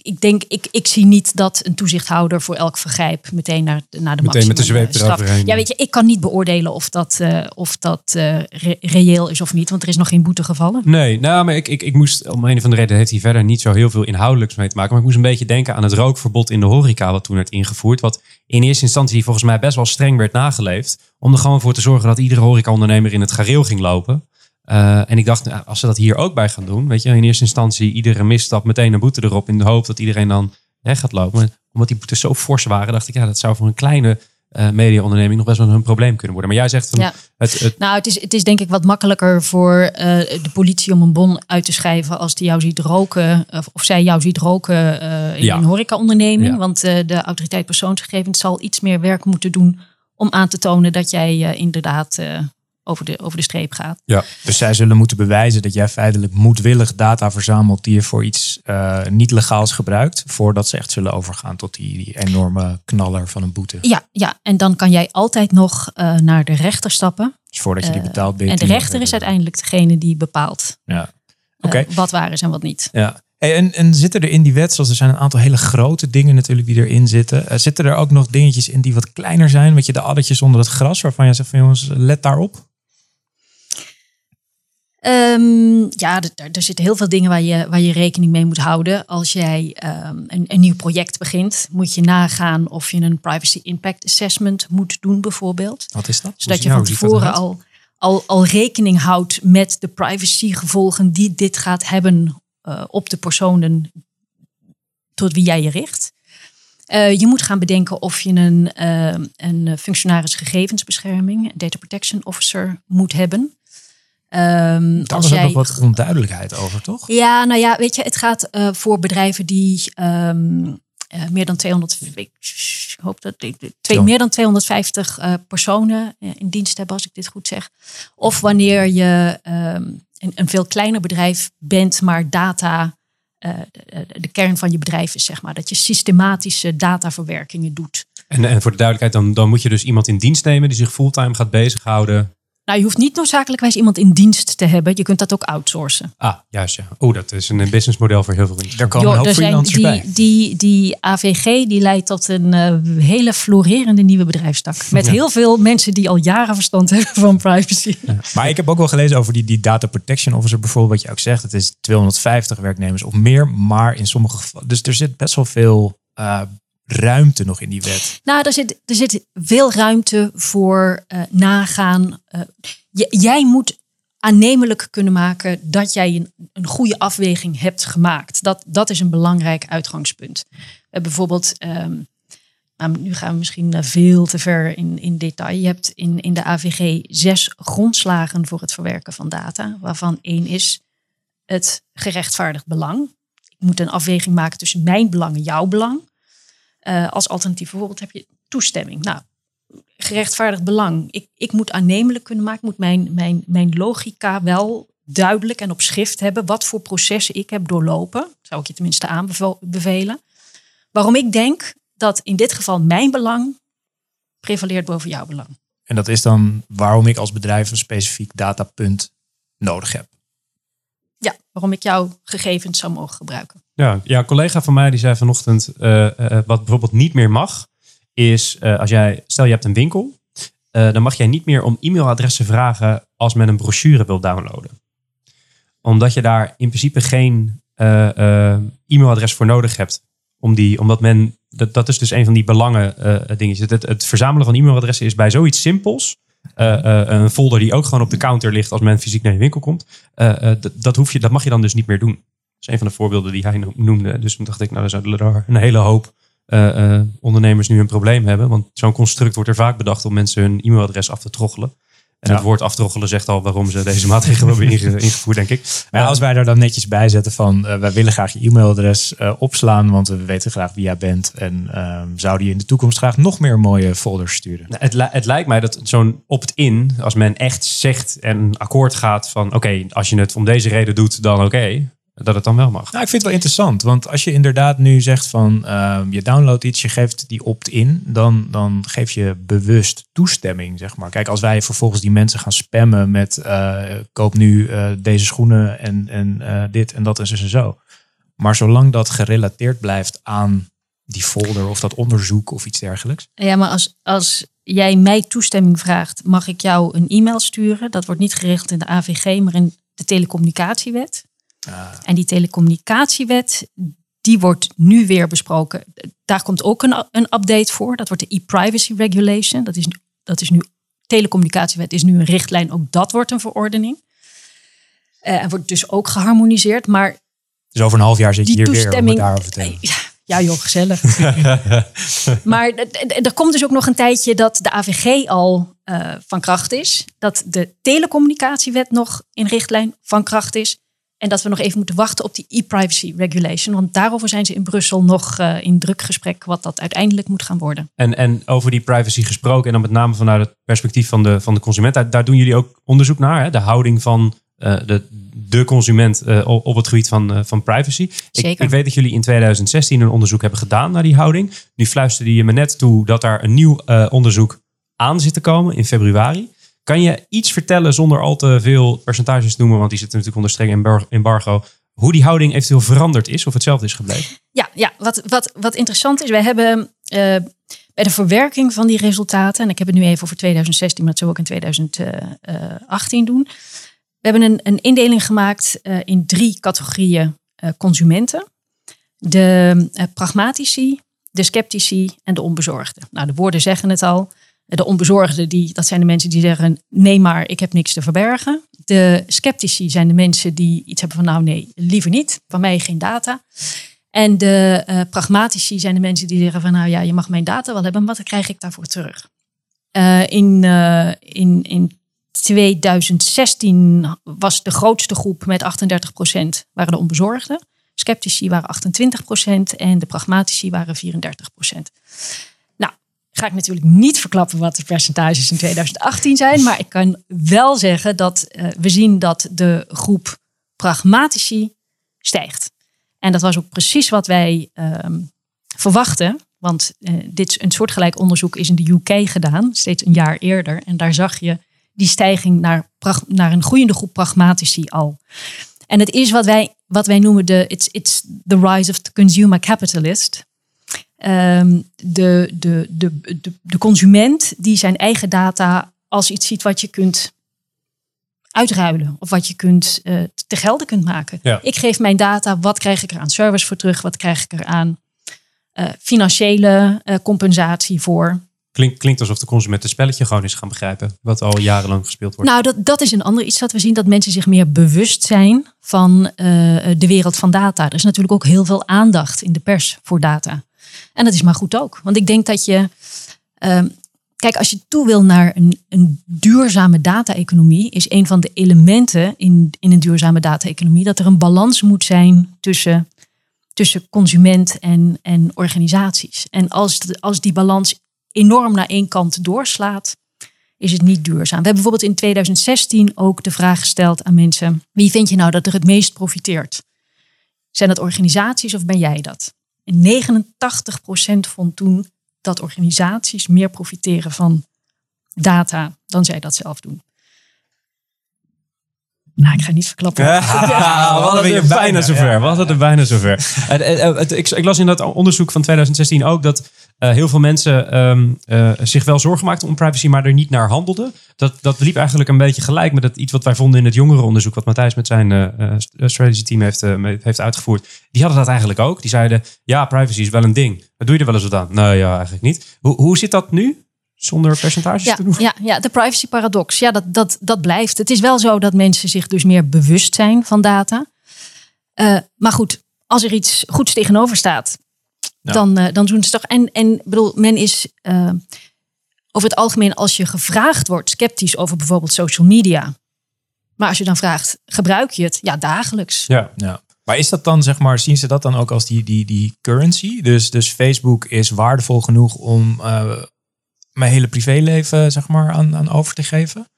ik denk, ik, ik zie niet dat een toezichthouder voor elk vergrijp meteen naar, naar de Meteen met de zweep eroverheen. Ja, weet je, ik kan niet beoordelen of dat, eh, of dat eh, re- reëel is of niet, want er is nog geen boete gevallen. Nee, nou, maar ik, ik, ik moest, om een of andere reden heeft hij verder niet zo heel veel inhoudelijks mee te maken. Maar ik moest een beetje denken aan het rookverbod in de horeca, wat toen werd ingevoerd. Wat in eerste instantie volgens mij best wel streng werd nageleefd. Om er gewoon voor te zorgen dat iedere horecaondernemer in het gareel ging lopen. Eh, en ik dacht, nou, als ze dat hier ook bij gaan doen, weet je, in eerste instantie iedere misstap meteen een boete erop in de hoop dat iedereen dan weg gaat lopen. Maar omdat die boetes zo fors waren, dacht ik, ja, dat zou voor een kleine eh mediaonderneming nog best wel een probleem kunnen worden. Maar jij zegt van, Ja. het, het, Nou, het is, het is denk ik wat makkelijker voor eh, de politie om een bon uit te schrijven als die jou ziet roken, of, of zij jou ziet roken in Ja. een horecaonderneming. Ja. Want de autoriteit persoonsgegevens zal iets meer werk moeten doen om aan te tonen dat jij inderdaad over, de, over de streep gaat. ja. Dus zij zullen moeten bewijzen dat jij feitelijk moedwillig data verzamelt die je voor iets eh, niet legaals gebruikt. Voordat ze echt zullen overgaan tot die, die enorme knaller van een boete. Ja, ja, en dan kan jij altijd nog eh, naar de rechter stappen. Dus voordat je die Eh, betaalt ben je en de rechter is uiteindelijk degene die bepaalt Ja. Oké. wat waar is en wat niet. Ja. En, en zitten er in die wet, zoals er zijn een aantal hele grote dingen natuurlijk die erin zitten. zitten er ook nog dingetjes in die wat kleiner zijn? Weet je, de addertjes onder het gras, waarvan je zegt van jongens, let daarop. Ehm, ja, er, zitten heel veel dingen waar je, waar je rekening mee moet houden. Als jij ehm, een, een nieuw project begint, moet je nagaan of je een privacy impact assessment moet doen, bijvoorbeeld. Wat is dat? Zodat je van tevoren al, al, al rekening houdt met de privacygevolgen die dit gaat hebben eh, op de personen tot wie jij je richt. Eh, je moet gaan bedenken of je een, eh, een functionaris gegevensbescherming, data protection officer, moet hebben. Ehm, Daar was ook nog wat onduidelijkheid over, toch? ja, nou ja, weet je, het gaat eh, voor bedrijven die ehm, eh, meer dan 200, ik hoop dat ik twee, meer dan 250 eh, personen in dienst hebben, als ik dit goed zeg. Of wanneer je ehm, een, een veel kleiner bedrijf bent, maar data eh, de, de kern van je bedrijf is, zeg maar. Dat je systematische dataverwerkingen doet. En, en voor de duidelijkheid, dan, dan moet je dus iemand in dienst nemen die zich fulltime gaat bezighouden. Nou, je hoeft niet noodzakelijkwijs iemand in dienst te hebben. Je kunt dat ook outsourcen. Ah, juist ja. Oeh, dat is een businessmodel voor heel veel mensen. Daar komen zijn freelancers die, bij. Die, die AVG die leidt tot een eh, hele florerende nieuwe bedrijfstak. Met Ja. heel veel mensen die al jaren verstand hebben van privacy. Maar ik heb ook wel gelezen over die, die data protection officer bijvoorbeeld, wat je ook zegt. Het is 250 werknemers of meer, maar in sommige gevallen. Dus er zit best wel veel eh, ruimte nog in die wet. Nou, er zit, er zit veel ruimte voor eh, nagaan. Eh, jij moet aannemelijk kunnen maken dat jij een, een goede afweging hebt gemaakt. Dat, dat is een belangrijk uitgangspunt. Hebben bijvoorbeeld, ehm, nou, nu gaan we misschien eh, veel te ver in, in detail. Je hebt in, in de AVG zes grondslagen voor het verwerken van data, waarvan één is het gerechtvaardigd belang. Ik moet een afweging maken tussen mijn belang en jouw belang. Eh, als alternatief bijvoorbeeld heb je toestemming. Nou, gerechtvaardigd belang. Ik, ik moet aannemelijk kunnen maken, ik moet mijn, mijn, mijn logica wel duidelijk en op schrift hebben wat voor processen ik heb doorlopen. Zou ik je tenminste aanbevelen. Waarom ik denk dat in dit geval mijn belang prevaleert boven jouw belang. En dat is dan waarom ik als bedrijf een specifiek datapunt nodig heb. Ja, waarom ik jouw gegevens zou mogen gebruiken. Ja, ja, een collega van mij die zei vanochtend, eh, eh, wat bijvoorbeeld niet meer mag, is eh, als jij, stel je hebt een winkel, dan mag jij niet meer om e-mailadressen vragen als men een brochure wil downloaden. Omdat je daar in principe geen e-mailadres voor nodig hebt Om die, omdat men, dat, dat is dus een van die belangen dingetjes. Het, het verzamelen van e-mailadressen is bij zoiets simpels. een folder die ook gewoon op de counter ligt als men fysiek naar je winkel komt. dat, hoef je, dat mag je dan dus niet meer doen. Dat is een van de voorbeelden die hij no- noemde. Dus toen dacht ik, nou, er zullen er een hele hoop eh, eh, ondernemers nu een probleem hebben. Want zo'n construct wordt er vaak bedacht om mensen hun e-mailadres af te troggelen. En Ja. het woord aftroggelen zegt al waarom ze deze maatregelen hebben inge- ingevoerd, denk ik. Maar ja, als wij daar dan netjes bij zetten van eh, wij willen graag je e-mailadres opslaan, want we weten graag wie jij bent en ehm, zouden je in de toekomst graag nog meer mooie folders sturen. Nou, Het, li- het lijkt mij dat zo'n opt-in, als men echt zegt en akkoord gaat van oké, als je het om deze reden doet, dan oké, dat het dan wel mag. Nou, ik vind het wel interessant, want als je inderdaad nu zegt van ehm, je downloadt iets, je geeft die opt-in, dan, dan geef je bewust toestemming, zeg maar. Kijk, als wij vervolgens die mensen gaan spammen met eh, koop nu eh, deze schoenen en, en eh, dit en dat en zo en zo. Maar zolang dat gerelateerd blijft aan die folder of dat onderzoek of iets dergelijks. Ja, maar als, als jij mij toestemming vraagt, mag ik jou een e-mail sturen? Dat wordt niet geregeld in de AVG, maar in de telecommunicatiewet. En die telecommunicatiewet, die wordt nu weer besproken. Daar komt ook een, een update voor. Dat wordt de e-privacy regulation. Dat is, nu- dat is nu, telecommunicatiewet is nu een richtlijn. Ook dat wordt een verordening. Eh, en wordt dus ook geharmoniseerd. Maar Dus over een half jaar zit je hier weer om het daarover te hebben. Ja, ja, joh, gezellig. maar er komt dus ook nog een tijdje dat de AVG al eh, van kracht is. Dat de telecommunicatiewet nog in richtlijn van kracht is. En dat we nog even moeten wachten op die e-privacy regulation. Want daarover zijn ze in Brussel nog eh, in druk gesprek wat dat uiteindelijk moet gaan worden. En, en over die privacy gesproken, en dan met name vanuit het perspectief van de, van de consument, daar, daar doen jullie ook onderzoek naar. Hè? De houding van eh, de, de consument eh, op, het gebied van, van privacy. Ik, Zeker. ik weet dat jullie in 2016 een onderzoek hebben gedaan naar die houding. Nu fluisterde je me net toe dat daar een nieuw onderzoek aan zit te komen in februari. Kan je iets vertellen zonder al te veel percentages te noemen, want die zitten natuurlijk onder streng embar- embargo, hoe die houding eventueel veranderd is of hetzelfde is gebleven? Ja, ja wat, wat, wat interessant is, wij hebben eh, bij de verwerking van die resultaten, en ik heb het nu even over 2016, maar dat zullen we ook in 2018 doen. We hebben een, een indeling gemaakt eh, in drie categorieën eh, consumenten. De eh, pragmatici, de sceptici en de onbezorgden. Nou, de woorden zeggen het al. De onbezorgden, die, dat zijn de mensen die zeggen: nee, maar ik heb niks te verbergen. De sceptici zijn de mensen die iets hebben van: nou, nee, liever niet. Van mij geen data. En de eh, pragmatici zijn de mensen die zeggen: van nou ja, je mag mijn data wel hebben, maar wat krijg ik daarvoor terug? Eh, in, eh, in, in 2016 was de grootste groep met 38% waren de onbezorgden. Sceptici waren 28% en de pragmatici waren 34%. Nou, ga ik natuurlijk niet verklappen wat de percentages in 2018 zijn, maar ik kan wel zeggen dat eh, we zien dat de groep pragmatici stijgt. En dat was ook precies wat wij ehm, verwachten. Want eh, dit een soortgelijk onderzoek is in de UK gedaan, steeds een jaar eerder. En daar zag je die stijging naar, naar een groeiende groep pragmatici al. En het is wat wij, wat wij noemen de it's, it's the rise of the consumer capitalist. Ehm, de, de, de, de, consument die zijn eigen data als iets ziet wat je kunt uitruilen of wat je kunt eh, te gelden kunt maken. Ik geef mijn data, wat krijg ik er aan service voor terug? Wat krijg ik er aan eh, financiële eh, compensatie voor? Klinkt, klinkt alsof de consument het spelletje gewoon is gaan begrijpen, wat al jarenlang gespeeld wordt. Nou, dat, dat is een ander iets dat we zien, dat mensen zich meer bewust zijn van de wereld van data. Er is natuurlijk ook heel veel aandacht in de pers voor data. En dat is maar goed ook. Want ik denk dat je, ehm, kijk, als je toe wil naar een, een duurzame data-economie, is een van de elementen in, in een duurzame data-economie dat er een balans moet zijn tussen, tussen consument en, en organisaties. En als, als die balans enorm naar één kant doorslaat, is het niet duurzaam. We hebben bijvoorbeeld in 2016 ook de vraag gesteld aan mensen: wie vind je nou dat er het meest profiteert? Zijn dat organisaties of ben jij dat? En 89% vond toen dat organisaties meer profiteren van data dan zij dat zelf doen. Nou, ik ga niet verklappen. we hadden het bijna bijna, zover. ja. We hadden het er bijna zover. Het- ik, ik las in dat onderzoek van 2016 ook dat eh, heel veel mensen eh, zich wel zorgen maakten om privacy, maar er niet naar handelden. Dat, dat liep eigenlijk een beetje gelijk met het, iets wat wij vonden in het jongerenonderzoek, wat Matthijs met zijn eh, strategy team heeft, heeft uitgevoerd. Die hadden dat eigenlijk ook. Die zeiden, ja, privacy is wel een ding. Wat doe je er wel eens wat aan? Nou ja, eigenlijk niet. Hoe, hoe zit dat nu? Zonder percentages Ja, te doen? ja, ja, de privacy paradox. Ja, dat, dat, dat blijft. Het is wel zo dat mensen zich dus meer bewust zijn van data. Maar goed, als er iets goeds tegenover staat, Ja. dan, eh, dan doen ze toch. En, en bedoel, men is eh, over het algemeen, als je gevraagd wordt, sceptisch over bijvoorbeeld social media. Maar als je dan vraagt, gebruik je het? Ja, dagelijks. Ja. Ja. Maar is dat dan, zeg maar, zien ze dat dan ook als die, die, die currency? Dus, dus Facebook is waardevol genoeg om eh, mijn hele privéleven, zeg maar, aan, aan over te geven?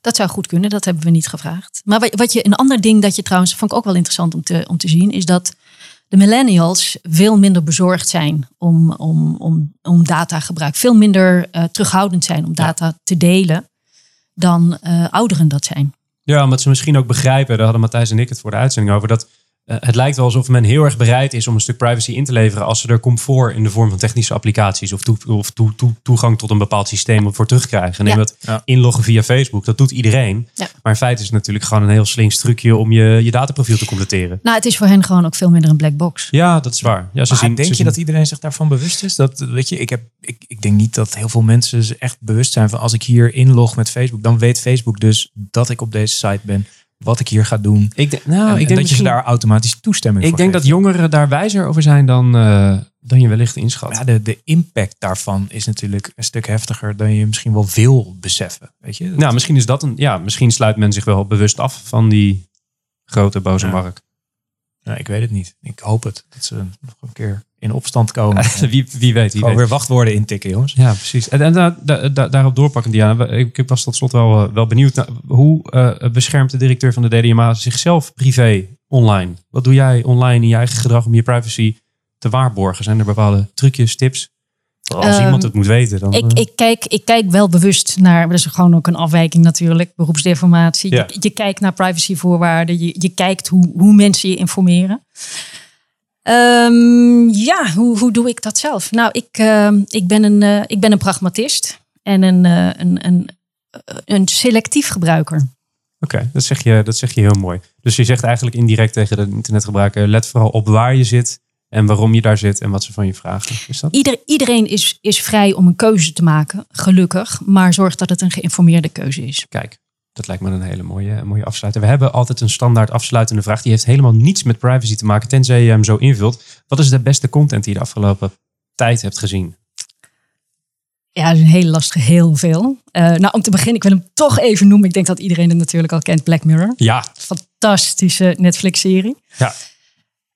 Dat zou goed kunnen, dat hebben we niet gevraagd. Maar wat, wat je, een ander ding dat je trouwens, vond ik ook wel interessant om te, om te zien, is dat de millennials veel minder bezorgd zijn om, om, om, om datagebruik. Veel minder eh, terughoudend zijn om data te delen dan eh, ouderen dat zijn. Ja, omdat ze misschien ook begrijpen, daar hadden Matthijs en ik het voor de uitzending over, dat eh, het lijkt wel alsof men heel erg bereid is om een stuk privacy in te leveren als ze er comfort in de vorm van technische applicaties of, toe- of toe- toe- toegang tot een bepaald systeem voor terugkrijgen. Neem Ja. dat Ja. inloggen via Facebook, dat doet iedereen. Ja. Maar in feite is het natuurlijk gewoon een heel slinks trucje om je, je dataprofiel te completeren. Nou, het is voor hen gewoon ook veel minder een black box. Ja, dat is waar. Ja, ze Maar zien, denk ze je zien- dat iedereen zich daarvan bewust is? Dat, weet je, ik, heb, ik, ik denk niet dat heel veel mensen zich echt bewust zijn van als ik hier inlog met Facebook, dan weet Facebook dus dat ik op deze site ben, wat ik hier ga doen. Ik denk, nou, en, ik en denk dat je ze daar automatisch toestemming Ik voor denk dat jongeren daar wijzer over zijn dan, eh, dan je wellicht inschat. Ja, de, de impact daarvan is natuurlijk een stuk heftiger dan je misschien wel wil beseffen. Weet je? Nou, misschien is dat een. Ja, misschien sluit men zich wel bewust af van die grote boze Ja. markt. Nou, ik weet het niet. Ik hoop het. Dat ze nog een keer in opstand komen. En wie, wie weet, wie weet. weer wachtwoorden intikken, jongens. Ja, precies. En, en da- da- da- daarop doorpakken, Diana. Ik was tot slot wel, eh, wel benieuwd. hoe eh, beschermt de directeur van de DDMA zichzelf privé online? Wat doe jij online in je eigen gedrag om je privacy te waarborgen? Zijn er bepaalde trucjes, tips? Als Ehm, iemand het moet weten, dan... Ik, eh, ik, kijk, ik kijk wel bewust naar, dat is gewoon ook een afwijking natuurlijk, beroepsdeformatie. Ja. Je, je kijkt naar privacyvoorwaarden, je, je kijkt hoe, hoe mensen je informeren. Ehm, ja, hoe, hoe doe ik dat zelf? Nou, ik, ehm, ik, ben, een, eh, ik ben een pragmatist en een, eh, een, een, een selectief gebruiker. Oké, dat, zeg je, dat zeg je heel mooi. Dus je zegt eigenlijk indirect tegen de internetgebruiker... let vooral op waar je zit en waarom je daar zit en wat ze van je vragen. Is dat? Ieder, iedereen is, is vrij om een keuze te maken, gelukkig. Maar zorg dat het een geïnformeerde keuze is. Kijk, dat lijkt me een hele mooie, mooie afsluiter. We hebben altijd een standaard afsluitende vraag. Die heeft helemaal niets met privacy te maken, tenzij je hem zo invult. Wat is de beste content die je de afgelopen tijd hebt gezien? Ja, dat is een hele lastige, heel veel. Eh, nou, om te beginnen, ik wil hem toch even noemen. Ik denk dat iedereen het natuurlijk al kent, Black Mirror. Ja, Fantastische Netflix-serie. ja.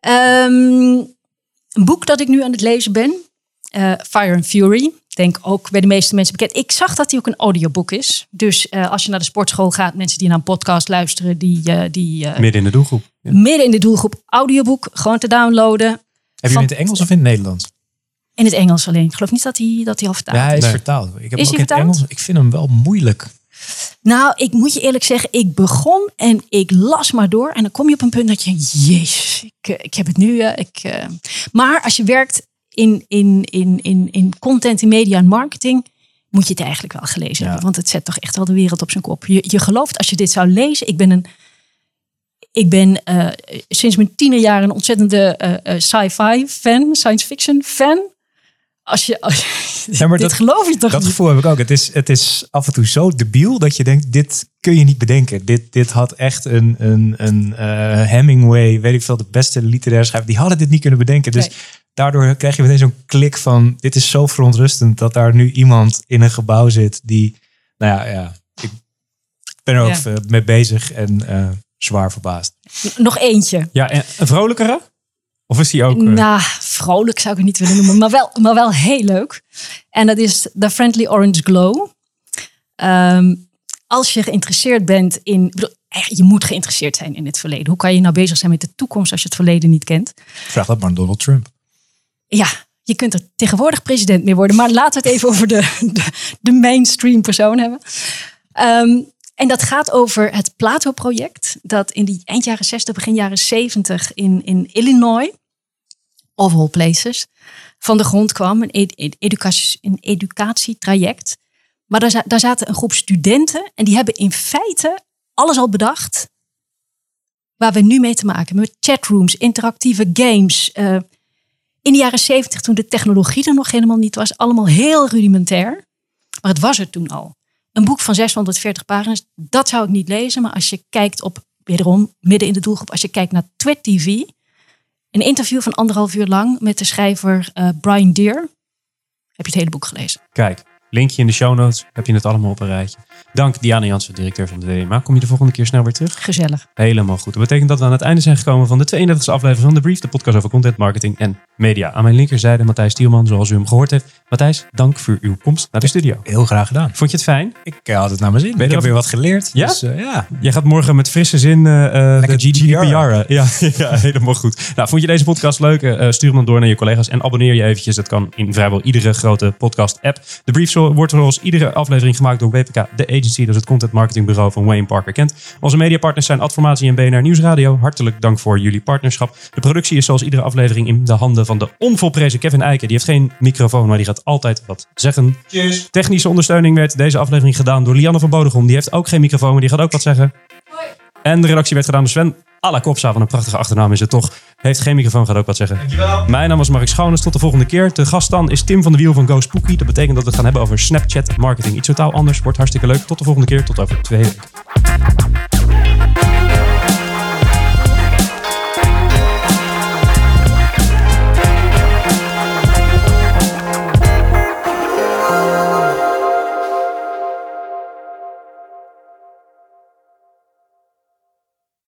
Ehm, een boek dat ik nu aan het lezen ben, eh, Fire and Fury. Ik Denk ook bij de meeste mensen bekend. Ik zag dat hij ook een audioboek is. Dus eh, als je naar de sportschool gaat, mensen die naar een podcast luisteren, die, eh, die eh, midden in de doelgroep. Ja. midden in de doelgroep audioboek gewoon te downloaden. Heb je hem in het Engels of in het Nederlands? In het Engels alleen. Ik geloof niet dat hij, dat hij al vertaald Ja, hij is Nee. vertaald. Ik heb Is hem hij ook in het vertaald? Engels. Ik vind hem wel moeilijk. Nou, ik moet je eerlijk zeggen, ik begon en ik las maar door. En dan kom je op een punt dat je, jezus, ik, eh, ik heb het nu. eh, ik, eh. Maar als je werkt in, in, in, in, in content, in media en marketing, moet je het eigenlijk wel gelezen Ja. hebben. Want het zet toch echt wel de wereld op zijn kop. Je, je gelooft, als je dit zou lezen, ik ben een... Ik ben sinds mijn tienerjaren een ontzettende sci-fi fan, science fiction fan. Als je, als je Ja, maar dit dat- geloof je toch Dat gevoel heb ik ook. Het is, het is af en toe zo debiel dat je denkt, dit kun je niet bedenken. Dit, dit had echt een, een, een eh, Hemingway, weet ik veel, de beste literaire schrijver. Die hadden dit niet kunnen bedenken. Dus Nee. daardoor krijg je meteen zo'n klik van, dit is zo verontrustend dat daar nu iemand in een gebouw zit die, nou ja, ja ik ben er ook Ja. mee bezig en eh, zwaar verbaasd. Nog eentje. Ja, en een vrolijkere? Of is die ook... eh, Nou, vrolijk zou ik het niet willen noemen, maar wel, maar wel heel leuk. En dat is The Friendly Orange Glow. Ehm, als je geïnteresseerd bent in. bedoel, echt, Je moet geïnteresseerd zijn in het verleden. Hoe kan je nou bezig zijn met de toekomst als je het verleden niet kent? Vraag dat maar aan Donald Trump. Ja, je kunt er tegenwoordig president mee worden. Maar laten we het even over de, de, de mainstream persoon hebben. Ehm, en dat gaat over het Plato-project. Dat in die eind jaren 60, begin jaren 70 in, in Illinois, of all places, van de grond kwam. Een, ed- een educatietraject. Maar daar, daar zaten een groep studenten en die hebben in feite alles al bedacht waar we nu mee te maken hebben. Met chatrooms, interactieve games. eh, in de jaren zeventig, toen de technologie er nog helemaal niet was, allemaal heel rudimentair. Maar het was er toen al. Een boek van 640 pagina's, dat zou ik niet lezen. Maar als je kijkt op, wederom, midden in de doelgroep, als je kijkt naar Twit TV. Een interview van anderhalf uur lang met de schrijver eh, Brian Deer. Heb je het hele boek gelezen? Kijk, linkje in de show notes. Heb je het allemaal op een rijtje. Dank Diana Jansen, directeur van de DMA. Kom je de volgende keer snel weer terug? Gezellig. Helemaal goed. Dat betekent dat we aan het einde zijn gekomen van de 32e aflevering van The Brief, de podcast over content marketing en media. Aan mijn linkerzijde Matthijs Tielman, zoals u hem gehoord heeft. Matthijs, dank voor uw komst naar de studio. Heel graag gedaan. Vond je het fijn? Ik eh, had het naar mijn zin. Ik je heb weer wat geleerd. Ja? Dus, eh, ja. Jij gaat morgen met frisse zin Lekker de GDPR. GDPR. Ja, ja, helemaal goed. Nou, vond je deze podcast leuk? Eh, stuur hem dan door naar je collega's en abonneer je eventjes. Dat kan in vrijwel iedere grote podcast-app. De brief wordt zoals iedere aflevering gemaakt door WPK, de agency. Dat is het content marketingbureau van Wayne Parker Kent. Onze mediapartners zijn Adformatie en BNR Nieuwsradio. Hartelijk dank voor jullie partnerschap. De productie is zoals iedere aflevering in de handen van de onvolprezen Kevin Eiken. Die heeft geen microfoon, maar die gaat altijd wat zeggen. Technische ondersteuning werd deze aflevering gedaan door Lianne van Bodegom. Die heeft ook geen microfoon, maar die gaat ook wat zeggen. En de redactie werd gedaan door Sven Alla Kopsa. Van een prachtige achternaam is het toch. Heeft geen microfoon, gaat ook wat zeggen. Mijn naam is Mark Schoones. Tot de volgende keer. De gast dan is Tim van de Wiel van Go Spooky. Dat betekent dat we het gaan hebben over Snapchat marketing. Iets totaal anders. Wordt hartstikke leuk. Tot de volgende keer. Tot over twee weken.